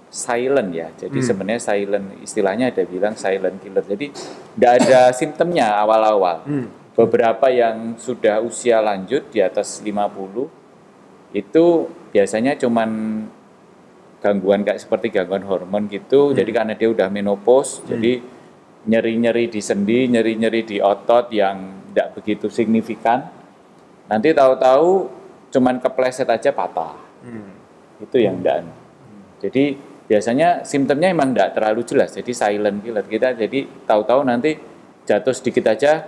silent ya. Jadi Hmm. sebenarnya silent istilahnya ada bilang silent killer. Jadi tidak ada simptomnya awal-awal. Hmm. Beberapa yang sudah usia lanjut di atas 50 itu biasanya cuman gangguan kayak seperti gangguan hormon gitu. Jadi karena dia udah menopause, jadi nyeri-nyeri di sendi, nyeri-nyeri di otot yang tidak begitu signifikan. Nanti tahu-tahu cuman kepleset aja patah. Hmm. Itu yang enggak. Jadi biasanya simptomnya emang enggak terlalu jelas. Jadi silent killer kita jadi tahu-tahu nanti jatuh sedikit aja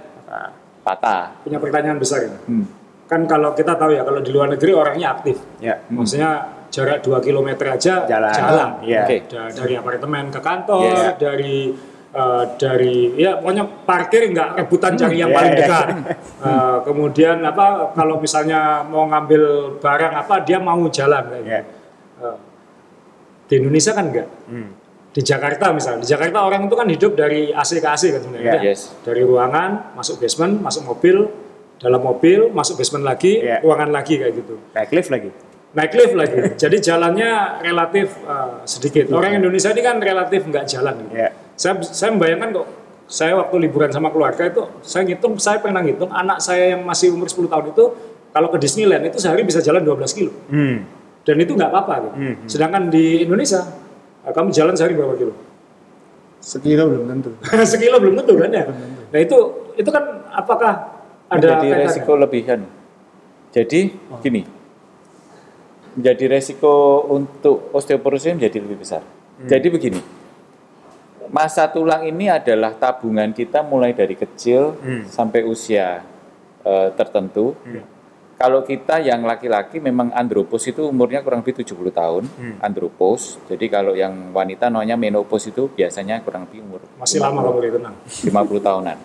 patah. Punya pertanyaan besar ini. Hmm. Kan kalau kita tahu ya, kalau di luar negeri orangnya aktif. ya. Maksudnya jarak 2 km aja Jalan. Iya. Oke. Da- dari apartemen ke kantor, Yes. dari eh, dari ya pokoknya parkir nggak rebutan cari yang Iya, paling iya. dekat. Eh, kemudian apa kalau misalnya mau ngambil barang apa dia mau jalan kayak gitu. Eh, di Indonesia kan enggak. Hmm. Di Jakarta misalnya, di Jakarta orang itu kan hidup dari AC ke AC kan sebenarnya. Iya. Yes. Dari ruangan masuk basement, masuk mobil, dalam mobil masuk basement lagi, Iya. ruangan lagi kayak gitu Naik lift lagi. Naik lift lagi. Jadi jalannya relatif uh, sedikit. Orang Indonesia ini kan relatif nggak jalan. Gitu. Iya. Saya saya membayangkan kok saya waktu liburan sama keluarga itu saya ngitung saya pernah ngitung anak saya yang masih umur 10 tahun itu kalau ke Disneyland itu sehari bisa jalan 12 kilo Hmm. dan itu nggak apa-apa gitu. Hmm. Sedangkan di Indonesia uh, kamu jalan sehari berapa kilo? Sekilo belum tentu. Sekilo belum tentu kan ya. Nah itu itu kan apakah ada Jadi resiko lebihan. Jadi gini, menjadi resiko untuk osteoporosis menjadi lebih besar. Jadi begini, masa tulang ini adalah tabungan kita mulai dari kecil Hmm. sampai usia eh, tertentu. Kalau kita yang laki-laki memang andropos itu umurnya kurang lebih 70 tahun, Hmm. andropos. Jadi kalau yang wanita namanya menopause itu biasanya kurang lebih umur Masih lama kamu itu tenang. 50 tahunan.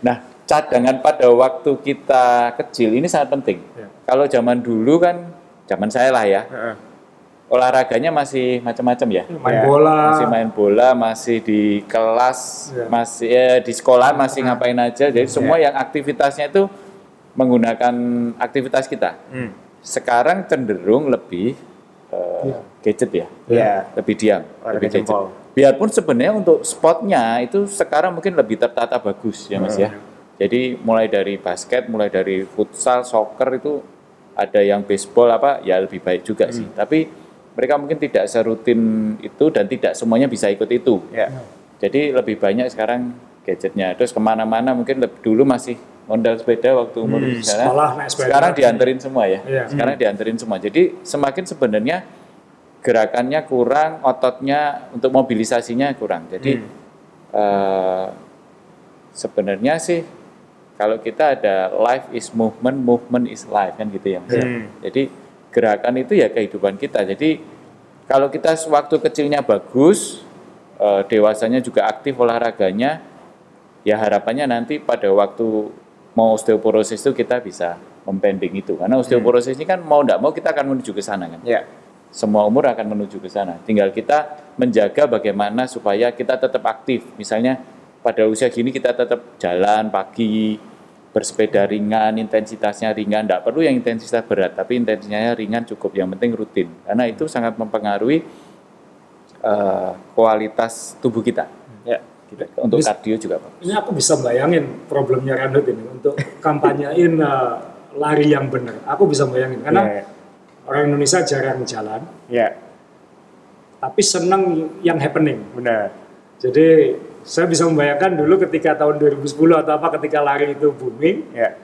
Nah, cadangan pada waktu kita kecil ini sangat penting. Ya. Kalau zaman dulu kan, zaman saya lah ya, Heeh. olahraganya masih macam-macam ya. Main Ya, bola. Masih main bola, masih di kelas, Ya. masih eh, di sekolah masih ngapain aja. Jadi semua yang aktivitasnya itu menggunakan aktivitas kita. Hmm. Sekarang cenderung lebih eh, Iya. gadget ya, Iya. lebih diam, Olahraga lebih gadget. jempol. Biarpun sebenarnya untuk spotnya itu sekarang mungkin lebih tertata bagus ya mas ya. Jadi mulai dari basket, mulai dari futsal, soccer itu ada yang baseball apa ya lebih baik juga sih. Tapi mereka mungkin tidak serutin itu dan tidak semuanya bisa ikut itu. Ya. Jadi lebih banyak sekarang gadgetnya. Terus ke mana-mana mungkin lebih dulu masih ondel sepeda waktu umur Hmm, sekarang. sekolah naik sepeda. Sekarang dianterin semua ya. Iya. Sekarang dianterin semua. Jadi semakin sebenarnya gerakannya kurang, ototnya untuk mobilisasinya kurang. Jadi Hmm. eh, sebenarnya sih kalau kita ada life is movement, movement is life kan gitu ya. Mas ya. Hmm. Jadi gerakan itu ya kehidupan kita. Jadi kalau kita waktu kecilnya bagus, eh, dewasanya juga aktif olahraganya, ya harapannya nanti pada waktu mau osteoporosis itu kita bisa mempending itu. Karena osteoporosis ini kan mau tidak mau kita akan menuju ke sana kan. Ya. Semua umur akan menuju ke sana. Tinggal kita menjaga bagaimana supaya kita tetap aktif. Misalnya pada usia gini kita tetap jalan pagi, bersepeda ringan, intensitasnya ringan. Tidak perlu yang intensitas berat, tapi intensitasnya ringan cukup. Yang penting rutin. Karena itu sangat mempengaruhi eh, kualitas tubuh kita. Ya. Gitu. Untuk Bisa- kardio juga Pak. Ini aku bisa bayangin problemnya Randut ini untuk kampanyain uh, lari yang benar. Aku bisa bayangin karena Ya. orang Indonesia jarang jalan, Ya. tapi senang yang happening. Benar. Jadi saya bisa membayangkan dulu ketika tahun 2010 atau apa ketika lari itu booming, Ya.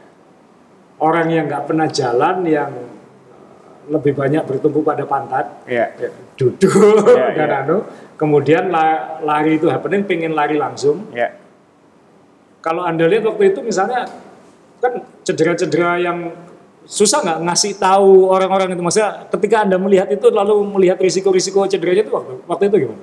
orang yang nggak pernah jalan yang uh, lebih banyak bertumpu pada pantat, Ya. ya, duduk Ya, dan ya. anu, kemudian la- lari itu happening, pengen lari langsung, Ya. kalau anda lihat waktu itu misalnya kan cedera-cedera yang susah nggak ngasih tahu orang-orang itu maksudnya ketika anda melihat itu lalu melihat risiko-risiko cederanya itu waktu waktu itu gimana?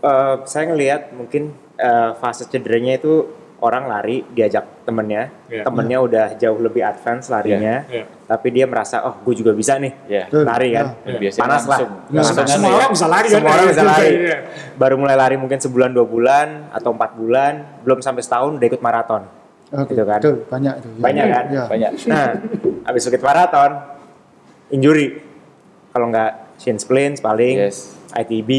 Eh, saya ngelihat mungkin eh, fase cederanya itu orang lari diajak temennya, Iya. temennya udah jauh lebih advance larinya, Iya. tapi dia merasa oh gue juga bisa nih. Betul. lari kan, Ya. Biasanya panas lah, langsung. Ya. Langsung Semua kan ya. orang bisa lari kan? semua orang bisa lari, Iya. baru mulai lari mungkin sebulan dua bulan atau empat bulan, belum sampai setahun udah ikut maraton, Oke, Gitu kan? betul, banyak itu. Ya. Banyak kan? Ya. Banyak. nah habis ikut maraton, injury, kalau nggak shin splints paling, Yes. ITB,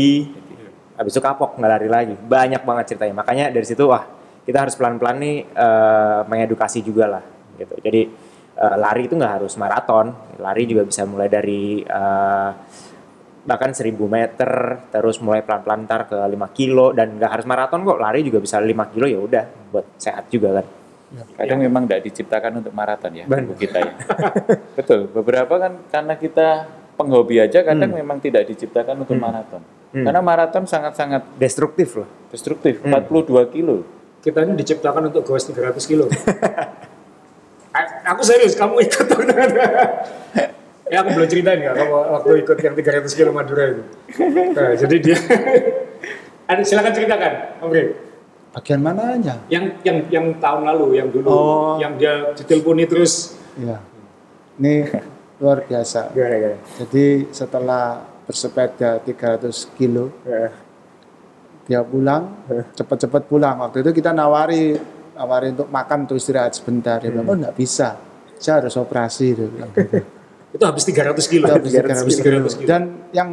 habis itu kapok nggak lari lagi. Banyak banget ceritanya. Makanya dari situ wah kita harus pelan-pelan nih eh, mengedukasi juga lah gitu. Jadi eh, lari itu nggak harus maraton, lari juga bisa mulai dari eh, bahkan 1000 meter, terus mulai pelan-pelan ntar ke 5 kilo dan nggak harus maraton kok, lari juga bisa 5 kilo ya udah buat sehat juga kan. Kadang memang tidak diciptakan untuk maraton ya Benar. kita ya. Betul. Beberapa kan karena kita penghobi aja kadang memang tidak diciptakan untuk maraton. Hmm. Karena maraton sangat-sangat Destruktif loh. destruktif. 42 kilo. Kita ini diciptakan untuk goes 300 kilo. Aku serius, kamu ikut dong. ya aku belum ceritain ya, kamu waktu ikut yang 300 kilo Madura itu. Nah, jadi dia, ada silakan ceritakan, Om Ri. Bagian mananya? Yang yang yang tahun lalu, yang dulu, Oh. yang dia diteleponi terus. Ya. Ini luar biasa. Gimana gimana? Jadi setelah bersepeda 300 kilo, dia pulang, cepat-cepat pulang. Waktu itu kita nawari, nawari untuk makan terus istirahat sebentar. Dia bilang, oh nggak bisa, saya harus operasi. Dia bilang gitu. Itu habis 300 kilo. Kita habis 300 Habis kilo. 300 kilo. Dan yang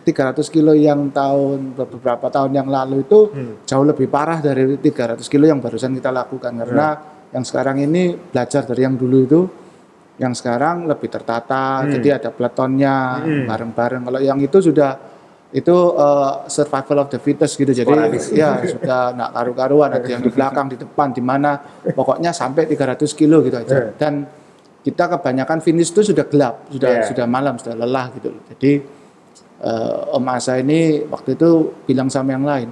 300 kilo yang tahun beberapa tahun yang lalu itu jauh lebih parah dari 300 kilo yang barusan kita lakukan karena yang sekarang ini belajar dari yang dulu itu yang sekarang lebih tertata jadi ada peletonnya bareng-bareng. Kalau yang itu sudah itu uh, survival of the fittest gitu. Jadi ya sudah nak karu-karuan. Ada yang di belakang di depan di mana. Pokoknya sampai 300 kilo gitu aja. Dan kita kebanyakan finish itu sudah gelap sudah Yeah. sudah malam sudah lelah gitu jadi eh, Om Asa ini waktu itu bilang sama yang lain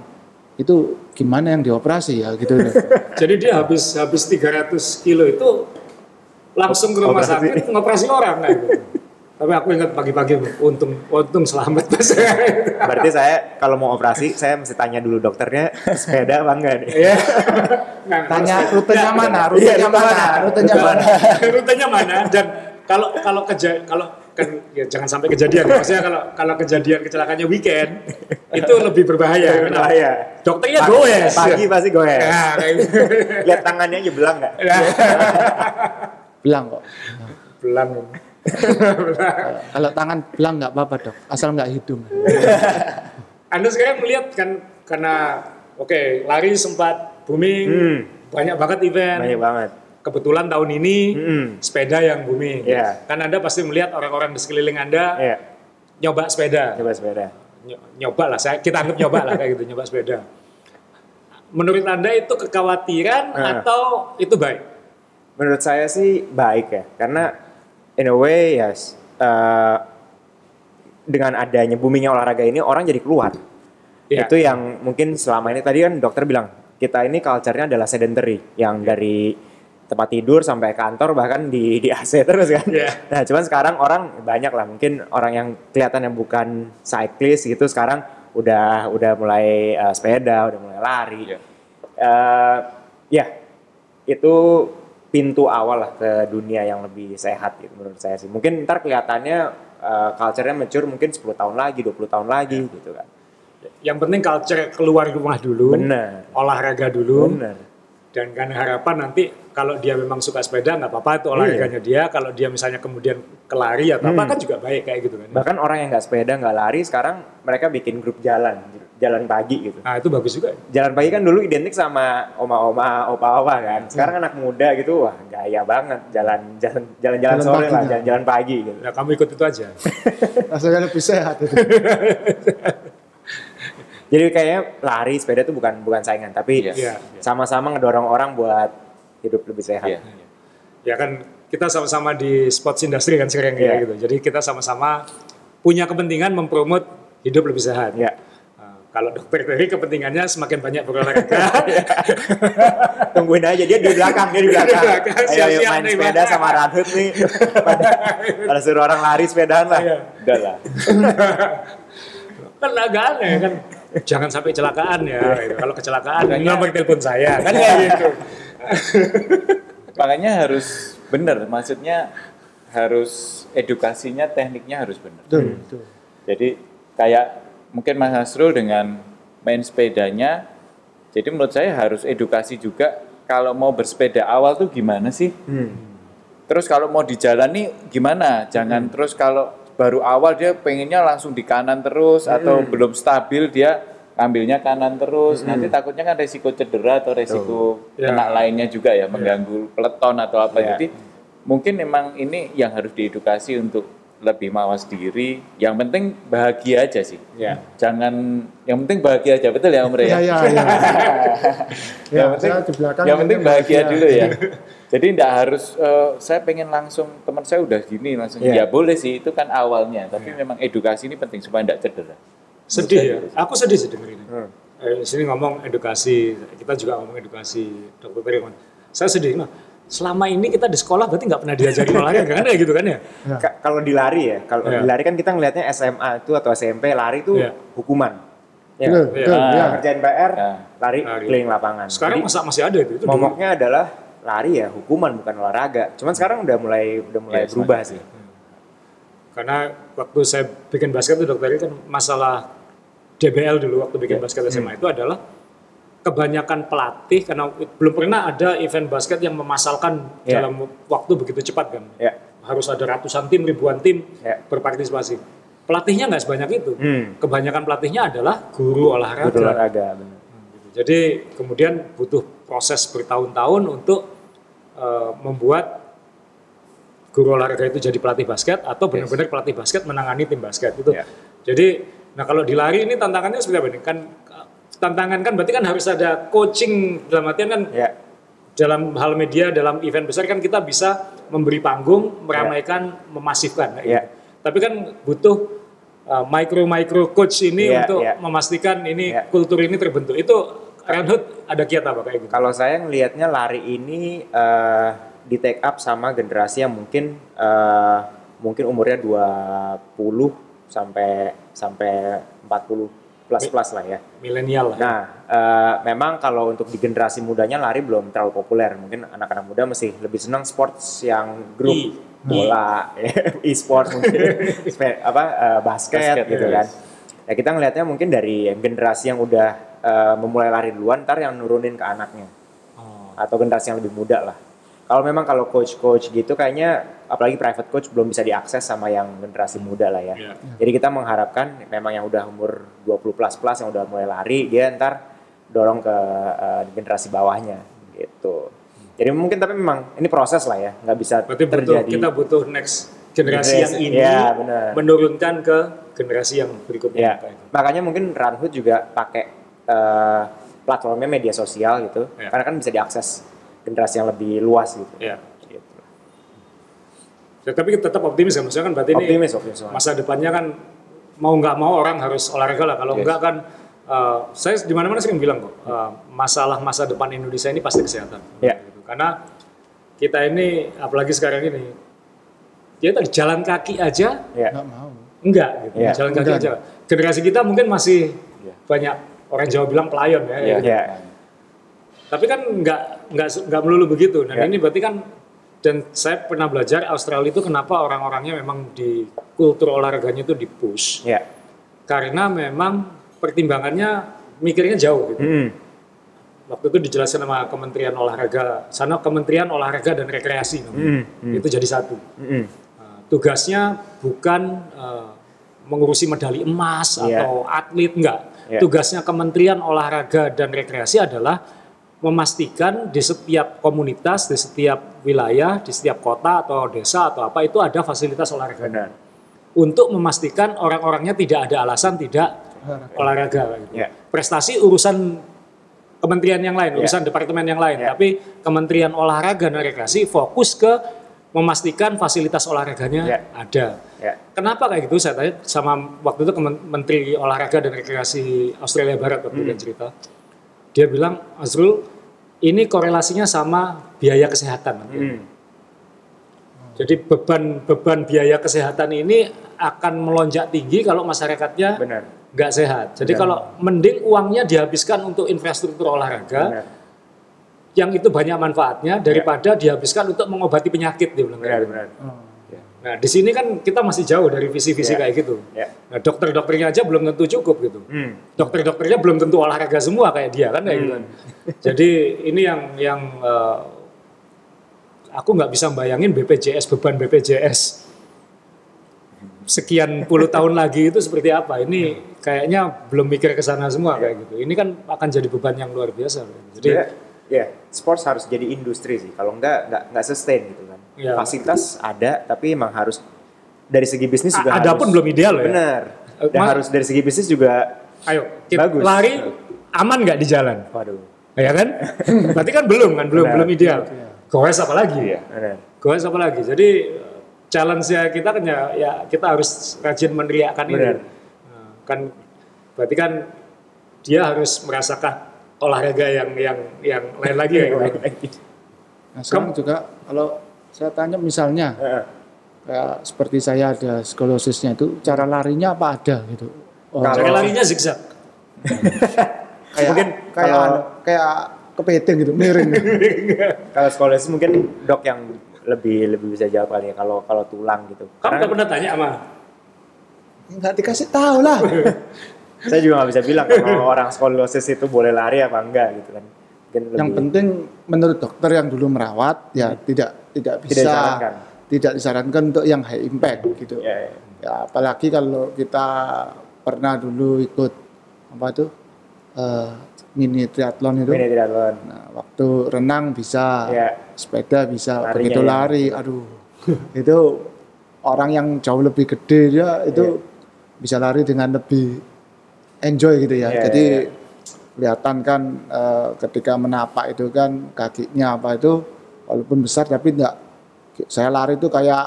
itu gimana yang dioperasi ya? Gitu. Jadi dia habis habis 300 kilo itu langsung ke rumah Operasi. sakit ngoperasi orang kan. gitu. Tapi aku ingat pagi-pagi untung untung selamat pas. Berarti saya kalau mau operasi saya mesti tanya dulu dokternya sepeda apa enggak nih? Iya. Nah, tanya terus- rutenya ya, mana Iya, rutenya rute mana rutenya Rute mana rutenya mana dan kalau kalau keja kalau kan ya jangan sampai kejadian maksudnya kalau kalau kejadian kecelakaannya weekend itu lebih berbahaya Kenapa? Berbahaya. dokternya Pagi- goes Pagi pasti goes. ya, kayak gitu. Lihat tangannya aja belang nggak? Belang kok belang kalau tangan belang nggak apa-apa dok asal nggak hidung Anda sekarang melihat kan karena oke lari sempat booming Hmm. banyak banget event Banyak banget. kebetulan tahun ini Hmm. sepeda yang booming Iya. kan Anda pasti melihat orang-orang di sekeliling Anda Iya, nyoba sepeda coba sepeda. Ny- nyoba lah saya kita anggap nyoba lah kayak gitu nyoba sepeda menurut anda itu kekhawatiran Ah. atau itu baik Menurut saya sih baik ya, karena in a way yes, eh, dengan adanya boomingnya olahraga ini orang jadi keluar. Iya. Itu yang mungkin selama ini tadi kan dokter bilang kita ini culture-nya adalah sedentary, yang dari tempat tidur sampai kantor bahkan di di AC terus kan. Iya. Nah, cuman sekarang orang banyak lah mungkin orang yang kelihatannya bukan cyclist gitu sekarang udah udah mulai eh, sepeda, udah mulai lari. Iya. Eh, ya, itu pintu awal lah ke dunia yang lebih sehat gitu menurut saya sih. Mungkin ntar kelihatannya eh, culture-nya mature mungkin 10 tahun lagi, 20 tahun lagi Iya. gitu kan. yang penting culture keluar rumah dulu Bener. olahraga dulu Bener. dan kan harapan nanti kalau dia memang suka sepeda nggak apa-apa itu olahraganya dia kalau dia misalnya kemudian kelari atau apa Hmm. kan juga baik kayak gitu kan Bahkan orang yang nggak sepeda, nggak lari, sekarang mereka bikin grup jalan, jalan pagi gitu. nah itu bagus juga Jalan pagi kan dulu identik sama oma-oma, opa-opa kan. Sekarang anak muda gitu, wah gaya banget jalan jalan jalan jalan Jalan sore lah, paginya. jalan jalan pagi gitu. nah kamu ikut itu aja rasanya lebih sehat itu. Jadi kayaknya lari sepeda itu bukan bukan saingan, tapi Iya. Iya. sama-sama ngedorong orang buat hidup lebih sehat. Iya. ya kan kita sama-sama di sports industry kan sekarang ya Iya. gitu jadi kita sama-sama punya kepentingan mempromot hidup lebih sehat Ya. Kalau dokter Terry kepentingannya semakin banyak berolahraga Tungguin aja dia di belakang, dia di belakang. Ayo, ayo siap-siap main nih, sepeda sama Ranhut nih. pada, pada suruh orang lari sepedaan lah. Iya. Udah lah. kan agak aneh kan jangan sampai kecelakaan ya gitu. kalau kecelakaan nomor telepon saya kan kayak gitu Makanya harus benar, maksudnya harus edukasinya, tekniknya harus benar. Betul, betul. Jadi kayak mungkin Mas Hasrul dengan main sepedanya, jadi menurut saya harus edukasi juga kalau mau bersepeda awal tuh gimana sih? Hmm. Terus kalau mau di jalan nih gimana? Jangan terus kalau baru awal dia pengennya langsung di kanan terus atau belum stabil dia ambilnya kanan terus nanti takutnya kan resiko cedera atau resiko Ya. kena lainnya juga ya mengganggu peleton atau apa Ya. jadi mungkin memang ini yang harus diedukasi untuk lebih mawas diri yang penting bahagia aja sih Ya. jangan yang penting bahagia aja betul ya Om Rey Iya, iya, iya. yang Ya, penting, saya di belakang yang penting ini bahagia bahagia. dulu ya. Jadi tidak harus eh, saya pengen langsung teman saya udah gini langsung Iya. ya boleh sih itu kan awalnya tapi memang edukasi ini penting supaya tidak cedera. Sedih ya. Aku sedih sih denger ini. Hmm. Eh, sini ngomong edukasi, kita juga ngomong edukasi dokter. Saya sedih. Nah, selama ini kita di sekolah berarti nggak pernah diajarin olahraga kan ya gitu kan ya? Ka- kalau di lari ya, kalau Iya. di lari kan kita ngelihatnya SMA itu atau SMP lari itu Iya. hukuman. Ya. Betul, betul, Ah. ya. Kerjain PR, Ya. lari, Lari. keliling lapangan. Sekarang Jadi, masa masih ada itu? itu dulu. momoknya adalah lari ya hukuman bukan olahraga. Cuman sekarang udah mulai udah mulai Iya, berubah sih. Karena waktu saya bikin basket itu dokter kan masalah DBL dulu waktu bikin Ya. basket SMA itu adalah kebanyakan pelatih karena belum pernah ada event basket yang memasalkan Ya. dalam waktu begitu cepat kan. Ya. Harus ada ratusan tim, ribuan tim Ya. berpartisipasi. Pelatihnya nggak sebanyak itu. Hmm. Kebanyakan pelatihnya adalah guru olahraga. Betul olahraga benar. Gitu. Jadi kemudian butuh proses bertahun-tahun untuk eh, membuat guru olahraga itu jadi pelatih basket atau benar-benar pelatih basket menangani tim basket itu. Ya. Jadi nah kalau di lari ini tantangannya seperti apa nih? Kan tantangan kan berarti kan harus ada coaching dalam artian kan Ya. dalam hal media dalam event besar kan kita bisa memberi panggung, meramaikan, memasifkan. kayak Ya. gitu. Tapi kan butuh uh, micro micro coach ini Ya, untuk ya. memastikan ini Ya. kultur ini terbentuk. Itu Renhut ada kiat apa kayak gitu? Kalau saya ngelihatnya lari ini eh, di take up sama generasi yang mungkin eh, mungkin umurnya 20 sampai sampai 40 plus plus lah ya. Milenial lah. Nah, eh, memang kalau untuk di generasi mudanya lari belum terlalu populer. Mungkin anak-anak muda masih lebih senang sports yang grup I. bola, e-sport mungkin, apa eh, basket, Basket, gitu yes. kan. Ya kita ngelihatnya mungkin dari generasi yang udah eh, memulai lari duluan, ntar yang nurunin ke anaknya Oh. atau generasi yang lebih muda lah. Kalau memang kalau coach-coach gitu kayaknya apalagi private coach belum bisa diakses sama yang generasi muda lah ya. Iya. Jadi kita mengharapkan memang yang udah umur 20 plus plus yang udah mulai lari dia ntar dorong ke eh, generasi bawahnya gitu. Jadi mungkin tapi memang ini proses lah ya, nggak bisa Berarti butuh, terjadi. kita butuh next generasi yang ini ya, benar. menurunkan ke generasi yang berikutnya. Ya, gitu. makanya mungkin Runhood juga pakai eh, platformnya media sosial gitu, Ya. karena kan bisa diakses generasi yang lebih luas gitu. Ya. Ya, tapi tetap optimis ya, maksudnya kan berarti ini Optimis, optimis. banget. masa depannya kan mau nggak mau orang harus olahraga lah. Kalau Yes. enggak kan, eh, saya di mana-mana sering bilang kok, eh, masalah masa depan Indonesia ini pasti kesehatan. Ya. Gitu. Karena kita ini, apalagi sekarang ini, ya tadi jalan kaki aja Ya. Nggak mau. enggak, gitu. Ya. jalan kaki Enggak. aja. Generasi kita mungkin masih Ya. banyak orang Jawa bilang pelayon ya. Iya. gitu. Ya. Tapi kan nggak nggak nggak melulu begitu. Dan Ya. ini berarti kan dan saya pernah belajar Australia itu kenapa orang-orangnya memang di kultur olahraganya itu di push Ya. karena memang pertimbangannya mikirnya jauh gitu. Hmm. Waktu itu dijelaskan sama Kementerian Olahraga, sana Kementerian Olahraga dan Rekreasi namanya. Hmm. Itu jadi satu. Hmm. Nah, tugasnya bukan eh, mengurusi medali emas Iya. atau atlet enggak. Iya. Tugasnya Kementerian Olahraga dan Rekreasi adalah memastikan di setiap komunitas, di setiap wilayah, di setiap kota atau desa atau apa itu ada fasilitas olahraga. Benar. Untuk memastikan orang-orangnya tidak ada alasan tidak olahraga. gitu. Ya. Prestasi urusan kementerian yang lain, Ya. urusan departemen yang lain, Ya. tapi Kementerian Olahraga dan Rekreasi fokus ke memastikan fasilitas olahraganya Ya. ada. Ya. Kenapa kayak gitu? Saya tanya sama waktu itu Menteri Olahraga dan Rekreasi Australia Barat waktu Hmm. dia cerita. Dia bilang, Azrul, ini korelasinya sama biaya kesehatan. Hmm. Jadi beban beban biaya kesehatan ini akan melonjak tinggi kalau masyarakatnya Benar. nggak sehat. Jadi Benar. kalau mending uangnya dihabiskan untuk infrastruktur olahraga, Benar. yang itu banyak manfaatnya daripada dihabiskan untuk mengobati penyakit dia bilang. Benar, gitu. Nah di sini kan kita masih jauh dari visi-visi Ya. kayak gitu. Ya. Nah dokter-dokternya aja belum tentu cukup gitu. Hmm. Dokter-dokternya belum tentu olahraga semua kayak dia kan kayak gitu. kan. Jadi ini yang yang eh, aku nggak bisa bayangin BPJS beban BPJS sekian puluh tahun lagi itu seperti apa? Ini kayaknya belum mikir ke sana semua kayak gitu. Ini kan akan jadi beban yang luar biasa. Jadi ya sports harus jadi industri sih. Kalau enggak nggak nggak sustain gitu Iya. Fasilitas ada, tapi emang harus dari segi bisnis juga A- ada harus, pun belum ideal ya. Bener. Eh, Dan harus dari segi bisnis juga, ayo kita Bagus. lari aman nggak di jalan? waduh, Ya kan? Berarti kan belum kan, belum Benar. belum ideal. Goes apa lagi? Iya. bener. Goes apa lagi? Jadi challenge ya kita kan ya, ya kita harus rajin meneriakkan ini. Benar. Nah, kan berarti kan dia harus merasakan olahraga yang yang yang lain lagi ya. gitu. Nah, sekarang juga kalau saya tanya misalnya Heeh. kayak seperti saya ada skolosisnya itu cara larinya apa ada gitu. Oh, Kalau- Cara larinya zigzag. kayak mungkin kayak kalau- kayak kepiting gitu miring. Kalau skolosis mungkin dok yang lebih lebih bisa jawab kali ya. Kalau kalau tulang gitu. Kamu nggak pernah tanya sama Enggak dikasih tahu lah. saya juga nggak bisa bilang kalau orang skolosis itu boleh lari apa enggak gitu kan. Mungkin Yang lebih- penting menurut dokter yang dulu merawat ya tidak tidak bisa Tidak disarankan. tidak disarankan untuk yang high impact gitu. ya, ya. Ya apalagi kalau kita pernah dulu ikut apa itu eh, mini triathlon itu. Ini tidak lawan. Nah, waktu renang bisa, Ya. sepeda bisa, Larinya begitu ya. lari, aduh, itu orang yang jauh lebih gede dia itu bisa lari dengan lebih enjoy gitu ya. Ya, Jadi ya, ya. kelihatan kan eh, ketika menapak itu kan kakinya apa itu walaupun besar tapi enggak saya lari itu kayak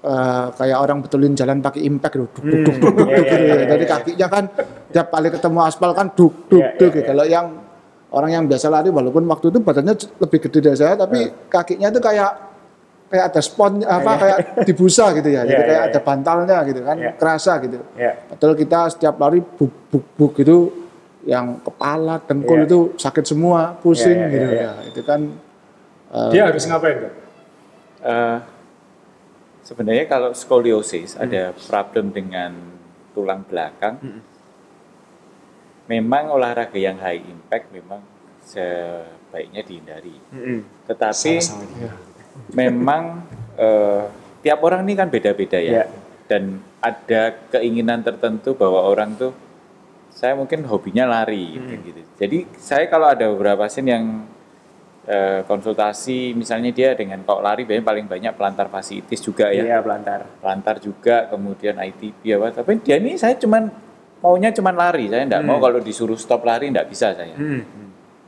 eh, kayak orang betulin jalan pakai impact loh, duk duk duk duk, duk, Iya, gitu iya, ya. iya, Jadi iya. kakinya kan tiap kali ketemu aspal kan duk duk duk gitu. Kalau yang orang yang biasa lari walaupun waktu itu badannya lebih gede dari saya tapi kakinya itu kayak kayak ada spon apa kayak dibusa gitu ya. Jadi kayak ada bantalnya gitu kan, kerasa gitu. Padahal kita setiap lari buk buk buk gitu yang kepala, dengkul itu sakit semua, pusing gitu ya. Itu kan eh, dia harus ngapain tuh? Eh, sebenarnya kalau skoliosis Hmm. ada problem dengan tulang belakang, memang olahraga yang high impact memang sebaiknya dihindari. Mm-mm. Tetapi Sama-sama. memang eh, tiap orang ini kan beda-beda ya, Iya. dan ada keinginan tertentu bahwa orang tuh saya mungkin hobinya lari Hmm. gitu. Jadi saya kalau ada beberapa pasien yang eh, konsultasi misalnya dia dengan kok lari biasanya paling banyak pelantar fasciitis juga ya Iya, pelantar. pelantar juga kemudian ITP apa tapi dia ini saya cuman maunya cuman lari saya enggak mau Hmm. kalau disuruh stop lari enggak bisa saya Hmm.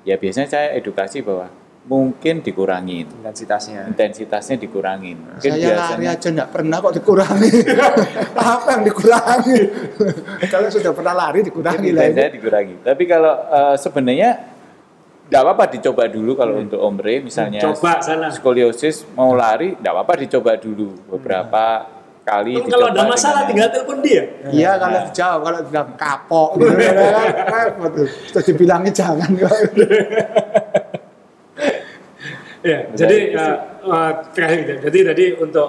ya biasanya saya edukasi bahwa mungkin dikurangin Intensitasnya. intensitasnya dikurangin mungkin saya lari biasanya aja enggak pernah kok dikurangi. apa yang dikurangi? Kalau sudah pernah lari dikurangi lah. intensitasnya dikurangi tapi kalau eh, sebenarnya enggak apa-apa dicoba dulu kalau untuk ombre misalnya Coba sana. skoliosis mau lari enggak apa-apa dicoba dulu beberapa kali Kan kalau ada masalah dengan tinggal telepon dia. Iya kalau jauh kalau bilang kapok gitu kan repot tuh. Terus dibilangin jangan kok. Ya, jadi eh, eh, terakhir gitu. Jadi tadi untuk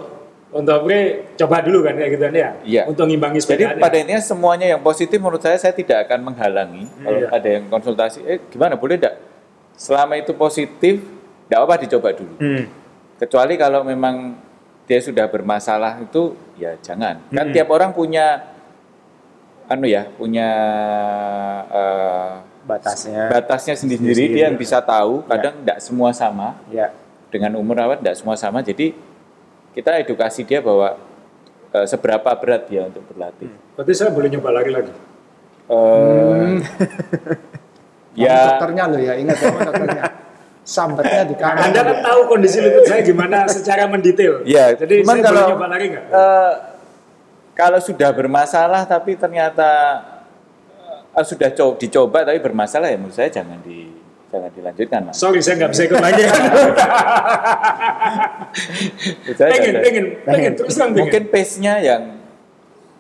untuk Bre coba dulu kan kayak gitu kan ya. Iya. Untuk ngimbangi Jadi sepedanya. pada intinya semuanya yang positif menurut saya saya tidak akan menghalangi. Kalau Iya. ada yang konsultasi, eh gimana boleh enggak? Selama itu positif, enggak apa dicoba dulu. Hmm. Kecuali kalau memang dia sudah bermasalah itu ya jangan. Kan Hmm. tiap orang punya anu ya, punya eh, Batasnya. batasnya sendiri-sendiri Sendiri-sendiri, dia yang ya. bisa tahu. Kadang enggak semua sama Ya. dengan umur awal tidak semua sama. Jadi kita edukasi dia bahwa eh, seberapa berat dia untuk berlatih. Berarti saya boleh nyoba lari lagi. Eh, Ya. ya dokternya loh ya ingat ya dokternya. Sambatnya di kanan. Anda kan tahu kondisi lutut saya gimana secara mendetail. ya Jadi cuman saya kalau boleh nyoba lari nggak? eh, kalau sudah bermasalah tapi ternyata eh, sudah co- dicoba tapi bermasalah ya menurut saya jangan di jangan dilanjutkan mas. Sorry saya nggak bisa ikut lagi. Pengen, pengen, pengen, terus pengen. mungkin pace-nya yang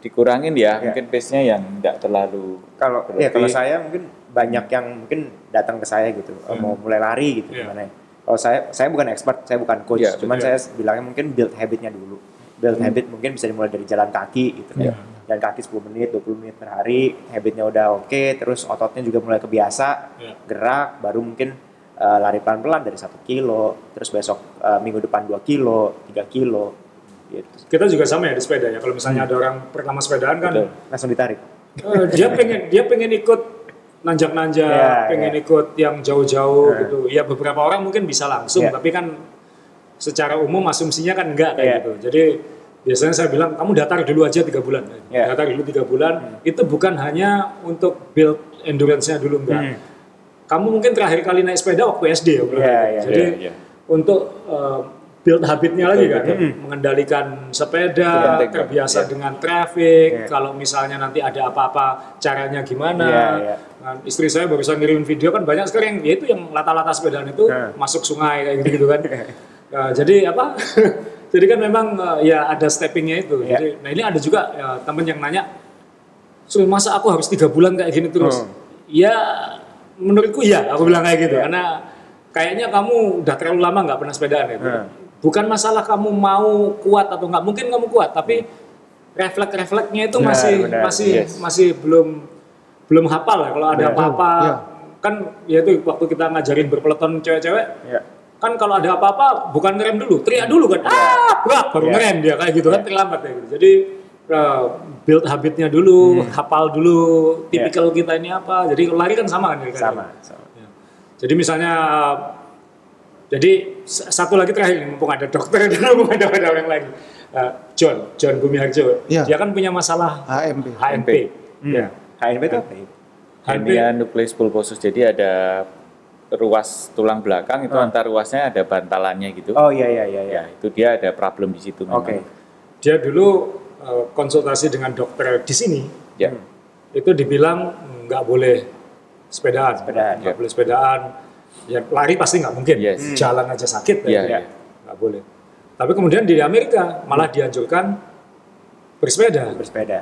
dikurangin ya, Ya. mungkin pace-nya yang tidak terlalu Kalau berlebih. ya kalau saya mungkin banyak yang mungkin datang ke saya gitu eh, mau mulai lari gitu Iya. gimana ya. Kalau saya saya bukan expert, saya bukan coach, Iya, cuman betul. saya bilangnya mungkin build habitnya dulu. Build habit mungkin bisa dimulai dari jalan kaki gitu Iya. ya. Jalan kaki 10 menit, 20 menit per hari, habitnya udah oke, terus ototnya juga mulai kebiasa, Iya. gerak, baru mungkin eh, lari pelan-pelan dari satu kilo, terus besok eh, minggu depan 2 kilo, 3 kilo. Gitu. Kita juga sama ya di sepeda ya. Kalau misalnya ada orang pertama sepedaan kan Betul. Langsung ditarik. eh, dia pengen dia pengen ikut nanjak-nanjak, Ya, pengen ya. ikut yang jauh-jauh Ya. gitu. Ya beberapa orang mungkin bisa langsung, Ya. tapi kan secara umum asumsinya kan enggak kayak Ya. gitu. Jadi biasanya saya bilang kamu datar dulu aja tiga bulan, Ya. datar dulu tiga bulan. Itu bukan hanya untuk build endurance-nya dulu enggak. Hmm. Kamu mungkin terakhir kali naik sepeda waktu SD ya, Bro. Ya, ya, Jadi ya, ya. untuk uh, build habitnya lagi kan, Hmm. mengendalikan sepeda, Bang. terbiasa Ya. dengan traffic. Ya. Kalau misalnya nanti ada apa-apa, caranya gimana? Ya, ya. Nah, istri saya barusan ngirim video kan banyak sekali yang ya itu yang lata-lata sepedaan itu Ya. masuk sungai kayak gitu, kan. Nah, jadi apa? jadi kan memang uh, ya ada steppingnya itu. Ya. Jadi, nah ini ada juga ya, temen yang nanya, "Sul, masa aku harus tiga bulan kayak gini terus? Hmm. Ya menurutku iya, aku bilang kayak gitu. Ya. Karena kayaknya kamu udah terlalu lama nggak pernah sepedaan ya. Bukan masalah kamu mau kuat atau nggak, mungkin kamu kuat, tapi refleks-refleksnya itu Benar, masih benar. masih Yes. masih belum belum hafal lah. Kalau ada apa-apa, Iya. kan ya itu waktu kita ngajarin berpeleton cewek-cewek, Ya. kan kalau ada apa-apa bukan ngerem dulu, teriak dulu kan, ah, brak, baru Iya. ngerem dia kayak gitu kan terlambat ya gitu. Jadi uh, build habitnya dulu, Hmm. hafal dulu, tipikal kita ini apa. Jadi lari kan sama kan? ya, Sama. sama. Ya. Jadi misalnya, uh, jadi satu lagi terakhir mumpung ada dokter dan mumpung ada ada orang lagi. Uh, John, John Gumiharjo, Iya. dia kan punya masalah HMP. HNP. Hmm. Ya. HNP itu apa ya? HNP, Hernia nukleus pulposus. Jadi ada ruas tulang belakang itu Ah. antar ruasnya ada bantalannya gitu. Oh iya iya iya. iya. Ya, itu dia ada problem di situ memang. Oke. dia dulu uh, konsultasi dengan dokter di sini, Ya. itu dibilang nggak boleh sepedaan, Sepedaan, nggak ya. boleh sepedaan. Ya lari pasti nggak mungkin, Yes. jalan aja sakit, ya, iya. nggak boleh. Tapi kemudian di Amerika malah dianjurkan bersepeda, Bersepeda.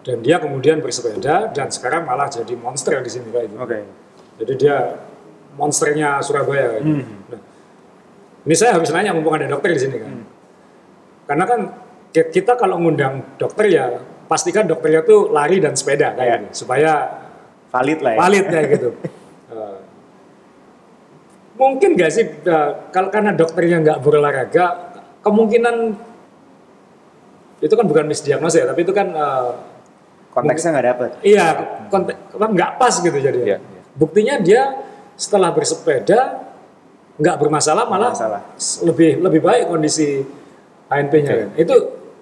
dan dia kemudian bersepeda dan sekarang malah jadi monster di sini kayak gitu. Oke. Jadi dia monsternya Surabaya. kayak gitu. Hmm. Nah, ini saya harus nanya mumpung ada dokter di sini kan. Karena kan ki- kita kalau ngundang dokter ya pastikan dokternya tuh lari dan sepeda kayak Iya. gitu supaya Valid lah ya. valid kayak gitu. Eh, mungkin nggak sih eh, kalau karena dokternya nggak berolahraga kemungkinan itu kan bukan misdiagnosa ya tapi itu kan eh, Konteksnya nggak dapet. Iya, kontek apa, nggak pas gitu jadi. Iya. Buktinya dia setelah bersepeda nggak bermasalah malah Bermasalah. s- lebih lebih baik kondisi HNP-nya. kan. Itu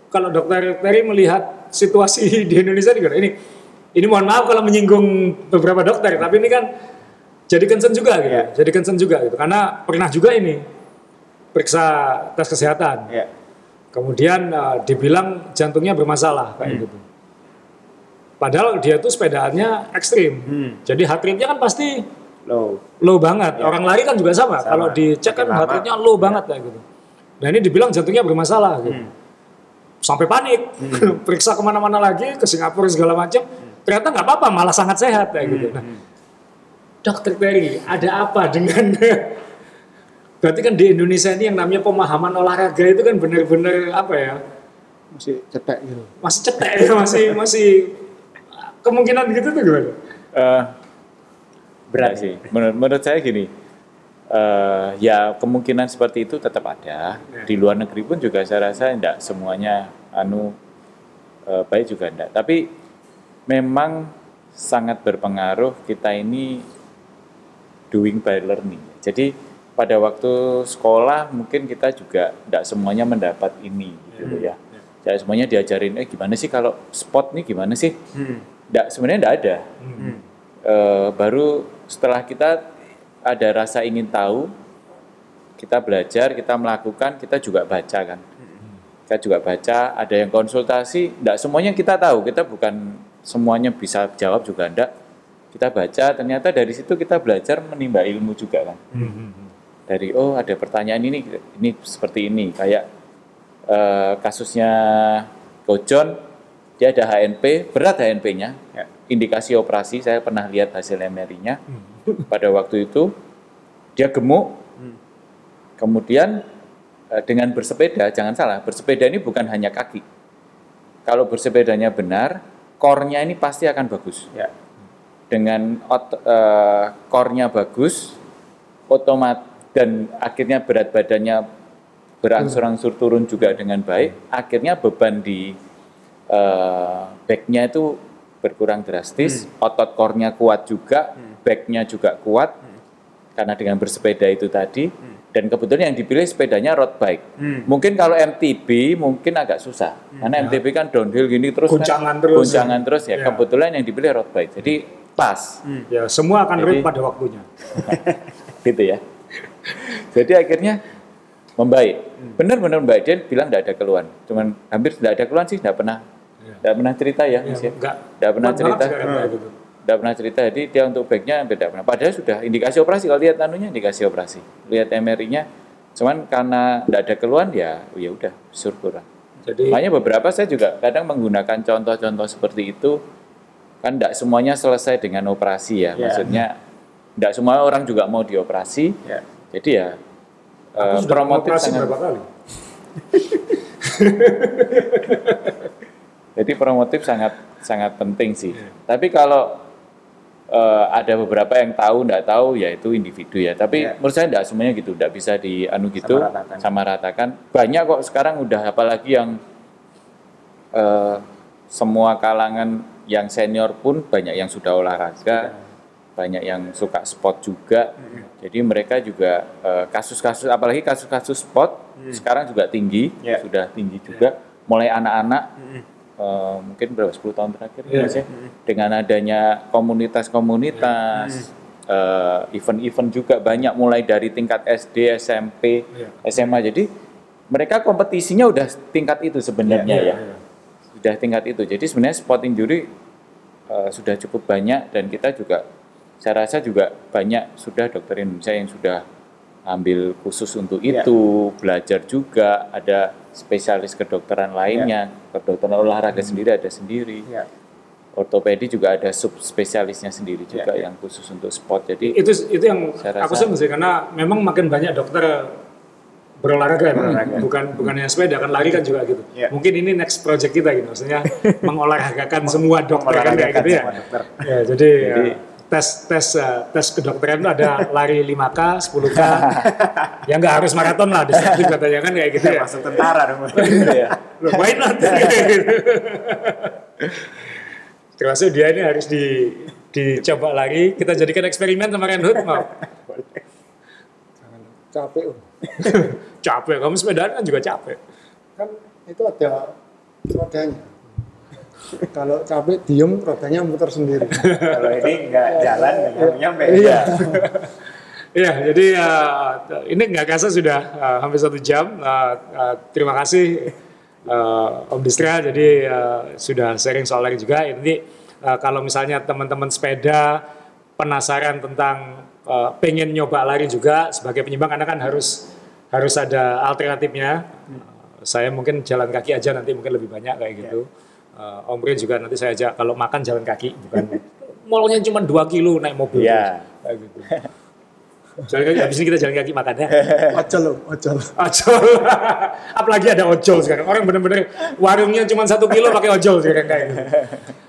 kalau dokter Terry melihat situasi di Indonesia? Ini ini mohon maaf kalau menyinggung beberapa dokter, tapi ini kan jadi concern juga gitu. Iya. Jadi concern juga gitu. Karena pernah juga ini periksa tes kesehatan. Ya. Kemudian uh, dibilang jantungnya bermasalah kayak Hmm. gitu. Padahal dia tuh sepedaannya ekstrim. Hmm. Jadi heart rate-nya kan pasti Low. low banget. Ya. Orang lari kan juga sama. Sama. Kalau dicek kan heart rate-nya low banget kayak gitu. Nah ini dibilang jantungnya bermasalah gitu. Hmm. Sampai panik. Periksa ke mana-mana lagi, ke Singapura segala macam. Ternyata nggak apa-apa, malah sangat sehat kayak gitu. Nah, Dokter Terry, ada apa dengan Berarti kan di Indonesia ini yang namanya pemahaman olahraga itu kan benar-benar apa ya? Masih cetek gitu. masih cetek ya masih masih kemungkinan gitu tuh gimana? Eh, Berat sih. Menurut, menurut saya gini, eh, ya kemungkinan seperti itu tetap ada. Ya. Di luar negeri pun juga saya rasa tidak semuanya anu eh, baik juga enggak. Tapi memang sangat berpengaruh kita ini doing by learning. Jadi pada waktu sekolah mungkin kita juga tidak semuanya mendapat ini gitu loh ya. Jadi semuanya diajarin, eh gimana sih kalau spot nih gimana sih? Hmm. Nggak, sebenarnya tidak ada. Hmm. Eh, baru setelah kita ada rasa ingin tahu, kita belajar, kita melakukan, kita juga baca kan. Kita juga baca, ada yang konsultasi, tidak semuanya kita tahu, kita bukan semuanya bisa jawab juga enggak. Kita baca, ternyata dari situ kita belajar menimba ilmu juga kan. Dari oh ada pertanyaan ini, ini seperti ini, kayak eh, kasusnya Gojon, dia ada HNP, berat HNP-nya, Ya. indikasi operasi, saya pernah lihat hasil MRI-nya pada waktu itu, dia gemuk, kemudian eh, dengan bersepeda, jangan salah, bersepeda ini bukan hanya kaki. Kalau bersepedanya benar, core-nya ini pasti akan bagus. Ya. Dengan ot, eh, core-nya bagus, otomat dan akhirnya berat badannya berangsur-angsur turun juga dengan baik, akhirnya beban di eh, backnya itu berkurang drastis, otot core-nya kuat juga, backnya juga kuat, karena dengan bersepeda itu tadi, dan kebetulan yang dipilih sepedanya road bike. Mungkin kalau MTB mungkin agak susah, karena MTB kan downhill gini terus kan, Guncangan terus. guncangan terus ya. Ya. Kebetulan yang dipilih road bike, jadi pas Ya, semua akan Jadi- read pada waktunya. gitu ya. Jadi akhirnya membaik. Benar-benar membaik. Dia bilang tidak ada keluhan. Cuman hampir tidak ada keluhan sih, tidak pernah. Tidak pernah cerita ya, Ya, Mas ya. enggak. Tidak pernah cerita. kayak gitu. Tidak pernah cerita. Jadi dia untuk backnya hampir tidak pernah. Padahal sudah indikasi operasi. Kalau lihat anunya indikasi operasi. Lihat MRI-nya. Cuman karena tidak ada keluhan ya, ya udah syukur. Jadi Makanya beberapa saya juga kadang menggunakan contoh-contoh seperti itu kan tidak semuanya selesai dengan operasi ya. Ya. Maksudnya tidak semua orang juga mau dioperasi. Ya. Jadi ya aku sudah promotif operasi sangat, berapa kali? jadi promotif sangat sangat penting sih. Iya. Tapi kalau eh, ada beberapa yang tahu tidak tahu ya itu individu ya. Tapi Ya. menurut saya tidak semuanya gitu, tidak bisa dianu gitu Samaratakan. sama ratakan. Banyak kok sekarang udah apalagi yang eh, semua kalangan yang senior pun banyak yang sudah olahraga, banyak yang suka sport juga. Jadi mereka juga eh, kasus-kasus apalagi kasus-kasus sport sekarang juga tinggi, Ya. sudah tinggi juga. Mulai anak-anak eh, mungkin berapa 10 tahun terakhir Iya. Mas ya, dengan adanya komunitas-komunitas eh, event-event juga banyak mulai dari tingkat SD, SMP, Iya. SMA. Jadi mereka kompetisinya udah tingkat itu sebenarnya Iya, ya iya. Sudah tingkat itu. Jadi sebenarnya sport injury uh, sudah cukup banyak dan kita juga saya rasa juga banyak sudah dokter Indonesia yang sudah ambil khusus untuk Ya. itu, belajar juga ada spesialis kedokteran lainnya, kedokteran olahraga sendiri ada sendiri. Ya. Ortopedi juga ada sub spesialisnya sendiri juga Ya, ya. yang khusus untuk sport. Jadi itu itu yang Saya aku senang sih karena memang makin banyak dokter berolahraga, ya, Berolahraga. bukan bukan hanya sepeda kan lari kan juga gitu. Ya. Mungkin ini next project kita gitu, maksudnya mengolahragakan semua dokter kan kayak gitu ya. semua dokter. Ya, jadi, Jadi- ya, tes tes eh, tes kedokteran itu ada lari 5K, 10K. ya nggak harus maraton lah, disiplin katanya kan kayak gitu ya. Masuk tentara dong. ya. Why not? Termasuk dia ini harus di dicoba lari. Kita jadikan eksperimen sama Renhut mau. capek Om. capek, kamu sepedaan kan juga capek. kan itu ada rodanya kalau capek diem rodanya muter sendiri Kalau ini nggak jalan, nggak nyampe. iya Iya, jadi eh, ini nggak kasar sudah eh, hampir satu jam. Eh, eh, terima kasih eh, Om Distra, jadi eh, sudah sharing soal lari juga. Ini eh, kalau misalnya teman-teman sepeda penasaran tentang eh, pengen nyoba lari juga sebagai penyimbang, karena kan harus harus ada alternatifnya. Eh, saya mungkin jalan kaki aja nanti mungkin lebih banyak kayak gitu. Eh, Om Rin juga nanti saya ajak kalau makan jalan kaki, bukan mallnya cuma 2 kilo naik mobil. Iya. terus. Kayak gitu. Jalan kaki, habis ini kita jalan kaki makannya. ojol loh ojol Ojol. Apalagi ada ojol sekarang. Orang bener-bener warungnya cuma satu kilo pakai ojol sekarang kayak gitu.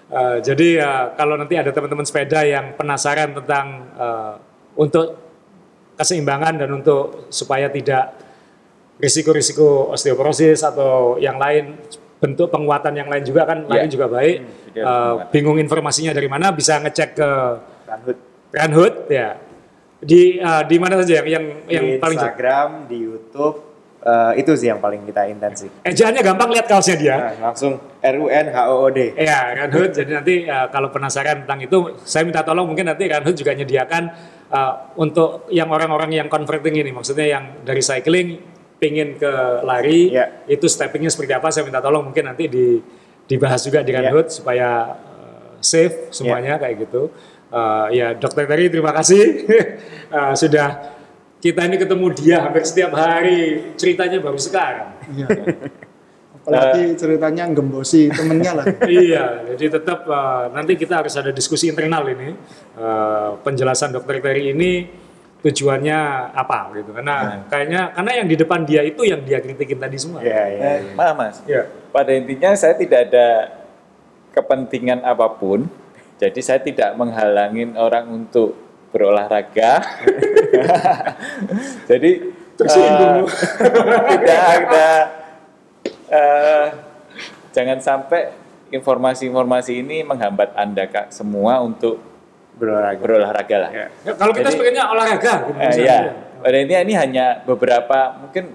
Eh, jadi eh, kalau nanti ada teman-teman sepeda yang penasaran tentang eh, untuk keseimbangan dan untuk supaya tidak risiko-risiko osteoporosis atau yang lain bentuk penguatan yang lain juga kan Ya. lain juga baik. penguatan. bingung informasinya dari mana bisa ngecek ke Ranhut. Ranhut ya. Di eh, di mana saja yang yang, yang di paling Instagram, di YouTube, eh, itu sih yang paling kita intensif. Ejaannya gampang lihat kaosnya dia. Nah, langsung R U N H O O D. Iya, Ranhut. Jadi nanti uh, kalau penasaran tentang itu, saya minta tolong mungkin nanti Ranhut juga menyediakan uh, untuk yang orang-orang yang converting ini, maksudnya yang dari cycling pingin ke lari, Iya. itu steppingnya seperti apa? Saya minta tolong mungkin nanti di, dibahas juga di Iya. Ranhut supaya uh, safe semuanya kayak gitu. Uh, ya, Dokter Terry terima kasih Uh, sudah kita ini ketemu dia hampir setiap hari ceritanya baru sekarang. iya apalagi ceritanya gembosi temennya lah iya, jadi tetap uh, nanti kita harus ada diskusi internal ini Uh, penjelasan dokter Terry ini tujuannya apa gitu karena kayaknya karena yang di depan dia itu yang dia kritikin tadi semua. Iya, iya. Eh, maaf mas, Iya. pada intinya saya tidak ada kepentingan apa pun, jadi saya tidak menghalangin orang untuk berolahraga. jadi Tersinggung. tidak ada eh, jangan sampai informasi-informasi ini menghambat anda kak semua untuk Berolahraga. berolahraga lah. Ya. Ya, kalau kita Jadi- sebagainya olahraga gitu Eh, misalnya. ya, pada intinya ini hanya beberapa mungkin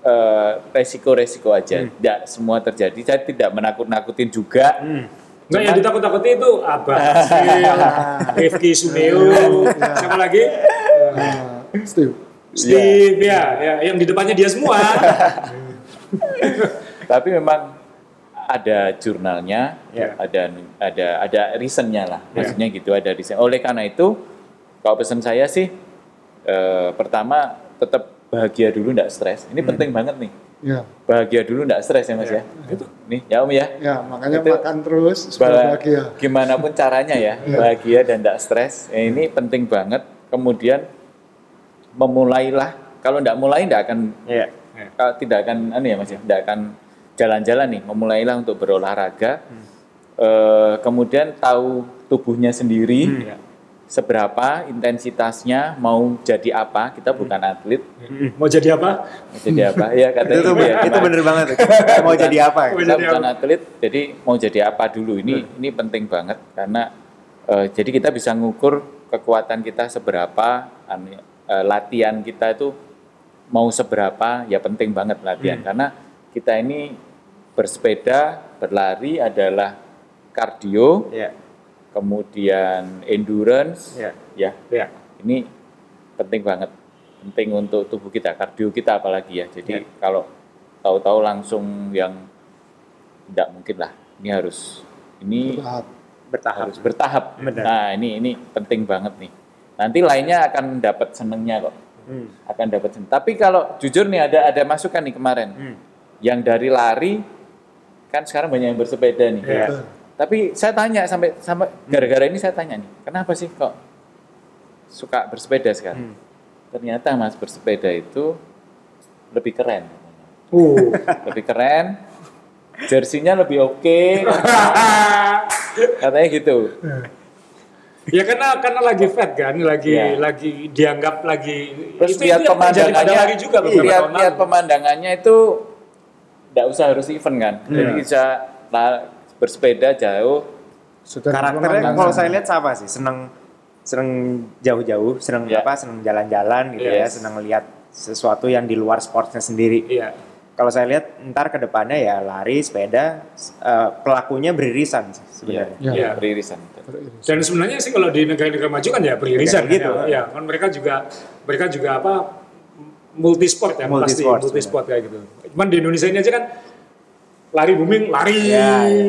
eh, resiko-resiko aja, tidak semua terjadi. Saya tidak menakut-nakutin juga. Enggak yang ditakut-takuti itu Abah Hasil, Rifki Suneo, siapa lagi? Nah, Steve. Steve ya, ya, yang di depannya dia semua. Tapi memang ada jurnalnya, Ya. ada ada ada reasonnya lah, maksudnya gitu ada reason. Oleh karena itu, kalau pesan saya sih, eh, pertama tetap bahagia dulu, tidak stres. Ini penting banget nih, Ya, bahagia dulu, tidak stres ya mas ya. Itu nih, ya om ya. ya makanya Itu- makan terus supaya bahagia. Gimana pun caranya ya, bahagia dan tidak stres. Ya, ini penting banget. Kemudian memulailah. Kalau tidak mulai, tidak akan Iya. Kalau tidak akan anu ya mas ya, tidak akan jalan-jalan nih. Memulailah untuk berolahraga. Eh, kemudian tahu tubuhnya sendiri. Ya. Seberapa intensitasnya mau jadi apa? Kita bukan atlet, Mau jadi apa? mau jadi apa? Ya katanya Itu gitu ya. itu bener banget. Mau jadi apa? Kita jadi bukan apa? atlet jadi mau jadi apa dulu ini ini penting banget karena eh, jadi kita bisa ngukur kekuatan kita seberapa anu, eh, latihan kita itu mau seberapa ya penting banget latihan karena kita ini bersepeda berlari adalah kardio Iya. kemudian endurance Iya. ya Ya. ini penting banget penting untuk tubuh kita kardio kita apalagi ya jadi kalau tahu-tahu langsung yang tidak mungkin lah ini harus ini Berat. Bertahap. harus bertahap Benar. nah ini ini penting banget nih nanti lainnya akan dapat senengnya kok Hmm. akan dapat seneng. tapi kalau jujur nih ada ada masukan nih kemarin Hmm. yang dari lari kan sekarang banyak yang bersepeda nih Iya. tapi saya tanya sampai sampai gara-gara ini saya tanya nih, kenapa sih kok suka bersepeda sekarang? Hmm. Ternyata mas bersepeda itu lebih keren, Uh. lebih keren, jersinya lebih oke, katanya gitu. Ya karena karena lagi fat kan, lagi Ya. lagi dianggap lagi Terus itu, lihat itu pemandangannya, lari juga beberapa lihat, lihat pemandangannya itu tidak usah harus event kan, jadi bisa bersepeda jauh, Sudah Karakternya langsung- kalau saya lihat sama sih, seneng seneng jauh-jauh, seneng Ya. apa, seneng jalan-jalan gitu ya, Yes. seneng lihat sesuatu yang di luar sportnya sendiri. Iya. Kalau saya lihat ntar ke depannya ya lari, sepeda, eh, pelakunya beririsan sih sebenarnya. Ya. Iya. beririsan. Dan sebenarnya sih kalau di negara-negara maju kan ya beririsan Ya, gitu. ya. Ya, kan mereka juga mereka juga apa multisport ya pasti Multisport, multisport kayak gitu. Cuman di Indonesia ini aja kan lari booming, lari. Ya, ya.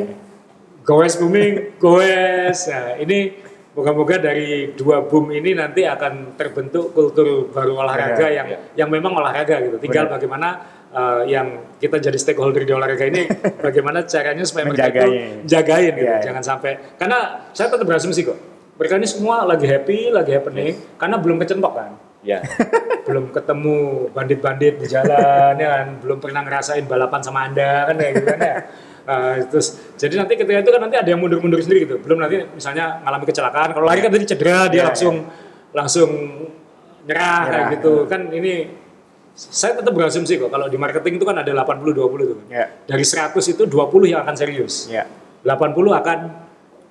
Goes booming, goes. Nah, ini moga-moga dari dua boom ini nanti akan terbentuk kultur baru olahraga Ya, yang ya. yang memang olahraga gitu. Tinggal Benar. bagaimana uh, yang kita jadi stakeholder di olahraga ini bagaimana caranya supaya mereka itu jagain gitu. Iya, iya. Jangan sampai karena saya tetap berasumsi kok. Mereka ini semua lagi happy, lagi happening karena belum kecentok kan. Ya, belum ketemu bandit-bandit di jalan ya kan, belum pernah ngerasain balapan sama Anda kan kayak gitu kan ya. Uh, terus jadi nanti ketika itu kan nanti ada yang mundur-mundur sendiri gitu. Belum nanti misalnya ngalami kecelakaan. Kalau lari kan tadi cedera dia Iya, langsung langsung nyerah kayak gitu. Kan ini saya tetap berasumsi kok kalau di marketing itu kan ada 80 20 tuh. kan. Ya. Dari 100 itu 20 yang akan serius. Ya. 80 akan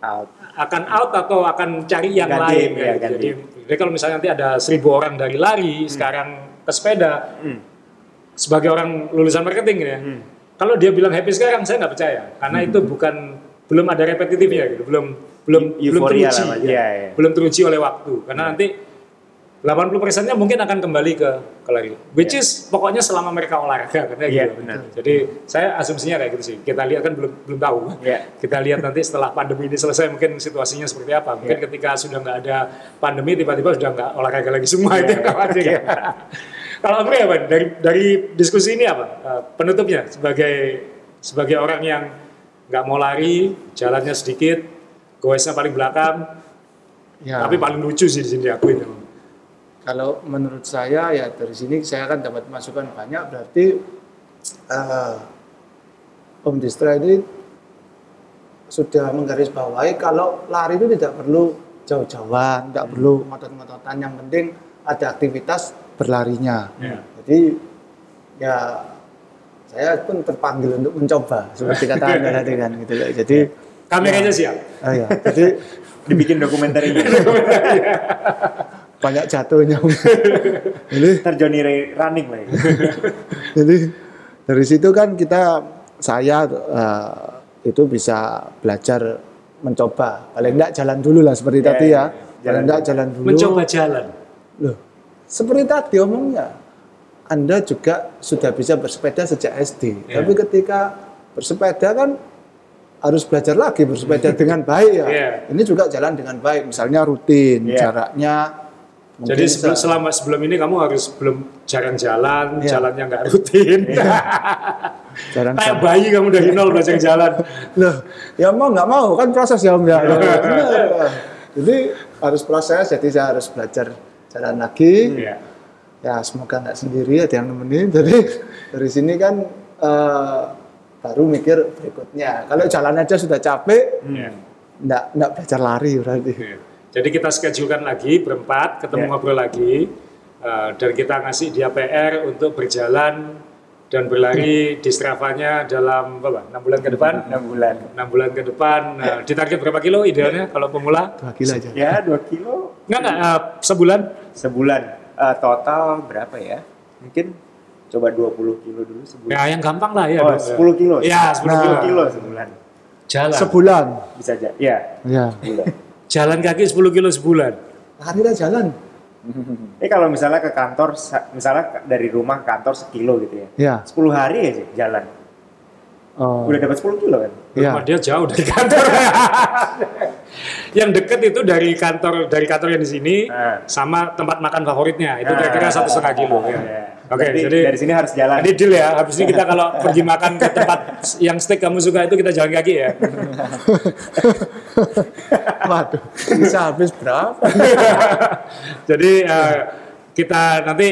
Out. akan out atau akan cari yang Ganti, lain ya, gitu. ganti. Jadi, jadi kalau misalnya nanti ada seribu orang dari lari sekarang ke sepeda Hmm. sebagai orang lulusan marketing ya, kalau dia bilang happy sekarang saya nggak percaya karena itu bukan belum ada repetitifnya gitu, belum belum Eu- belum euforia teruji, lah, ya. iya, iya. belum teruji oleh waktu karena nanti 80 persennya mungkin akan kembali ke ke lari, which is pokoknya selama mereka olahraga karena Iya, gitu. benar. Jadi saya asumsinya kayak gitu sih. Kita lihat kan belum belum tahu. Iya. Kita lihat nanti setelah pandemi ini selesai mungkin situasinya seperti apa. Mungkin Iya. ketika sudah nggak ada pandemi tiba-tiba sudah nggak olahraga lagi semua itu yang khawatir. Iya. Kalau Amri apa? Dari dari diskusi ini apa? Eh, penutupnya sebagai sebagai orang yang nggak mau lari, jalannya sedikit, goesnya paling belakang, Ya. tapi paling lucu sih di sini aku itu. Kalau menurut saya ya dari sini saya akan dapat masukan banyak berarti eh, Om Distra ini sudah menggarisbawahi kalau lari itu tidak perlu jauh-jauhan, tidak perlu ngotot-ngototan, yang penting ada aktivitas berlarinya. Ya. Jadi ya saya pun terpanggil untuk mencoba seperti kata Anda tadi kan gitu loh. Jadi Kameranya siap. oh ya, jadi Dibikin dokumenternya. banyak jatuhnya. jadi Ray running lagi. Jadi dari situ kan kita saya eh, itu bisa belajar mencoba. Paling enggak jalan dulu lah seperti Ya, tadi ya, ya. ya. Paling Jalan enggak jalan dulu. Mencoba jalan. Loh, seperti tadi omongnya. Anda juga sudah bisa bersepeda sejak SD. Ya. Tapi ketika bersepeda kan harus belajar lagi bersepeda dengan baik ya. Ya. Ini juga jalan dengan baik. Misalnya rutin, Ya. jaraknya. Jadi sebelum, se- selama sebelum ini kamu harus belum jarang jalan, Iya. jalannya nggak rutin. jarang Kayak bayi kamu dari nol belajar jalan. Loh, ya mau nggak mau kan proses ya om ya. Bener. Jadi harus proses, jadi saya harus belajar jalan lagi. Iya. Ya semoga nggak sendiri ada yang nemenin. Jadi dari sini kan eh, baru mikir berikutnya. Kalau jalan aja sudah capek, Iya. nggak nggak belajar lari berarti. Jadi kita schedulekan lagi berempat, ketemu Ya. ngobrol lagi, eh, dan kita ngasih dia PR untuk berjalan dan berlari di Strava-nya dalam berapa? 6 bulan ke depan. 6 bulan. 6 bulan ke depan. Nah, ditarget berapa kilo idealnya kalau pemula? Dua gila aja. Ya 2 kilo Enggak enggak eh, sebulan. sebulan. Eh, total berapa ya? Mungkin coba 20 kilo dulu sebulan. Ya yang gampang lah ya. oh, dong. 10 kilo. Ya, 10 kilo. 10 kilo sebulan. Jalan. Sebulan. Bisa aja. Ya, Ya. sebulan. Jalan kaki 10 kilo sebulan. Lari lah jalan. Eh kalau misalnya ke kantor, sa- misalnya dari rumah ke kantor sekilo gitu ya. Ya. 10 hari aja jalan. Oh. Udah dapat 10 kilo kan? Ya. Rumah dia jauh dari kantor. yang deket itu dari kantor dari kantor yang di sini Ah. sama tempat makan favoritnya itu kira-kira satu setengah kilo. ya. Ya. Oke, Berarti jadi dari sini harus jalan. Ini deal ya. Habis ini kita kalau pergi makan ke tempat yang steak kamu suka itu kita jalan kaki ya. Waduh, bisa habis berapa? Jadi eh, kita nanti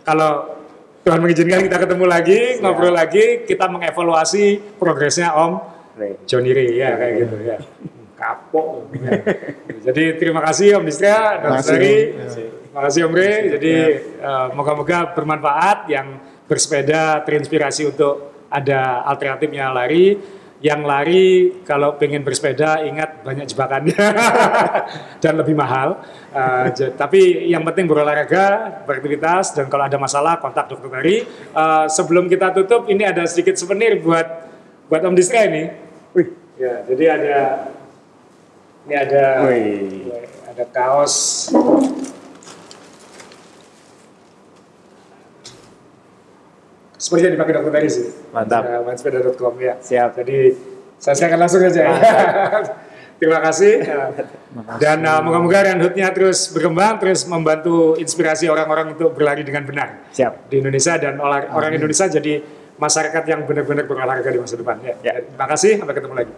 kalau Tuhan mengizinkan kita ketemu lagi, ngobrol lagi, kita mengevaluasi progresnya Om Ray. Johnny Ray ya kayak gitu ya. Kapok. Ya. Jadi terima kasih Om Distra, Dr. kasih, Sari. Terima kasih Om Ray. Jadi eh, moga-moga bermanfaat yang bersepeda terinspirasi untuk ada alternatifnya lari. Yang lari kalau pengen bersepeda ingat banyak jebakannya dan lebih mahal. J- tapi yang penting berolahraga, beraktivitas dan kalau ada masalah kontak dokter Tari. Eh, sebelum kita tutup ini ada sedikit souvenir buat buat Om Distra ini. Wih, ya jadi ada ini ada Wih. ada kaos seperti yang dipakai dokter tadi sih. Mantap. Ya, Mainsepeda.com ya. Siap. Jadi saya silakan langsung aja. ya. Terima kasih. Dan uh, moga-moga Runhood-nya terus berkembang, terus membantu inspirasi orang-orang untuk berlari dengan benar Siap. di Indonesia dan orang Indonesia jadi masyarakat yang benar-benar berolahraga di masa depan. Ya. Ya. Terima kasih, sampai ketemu lagi.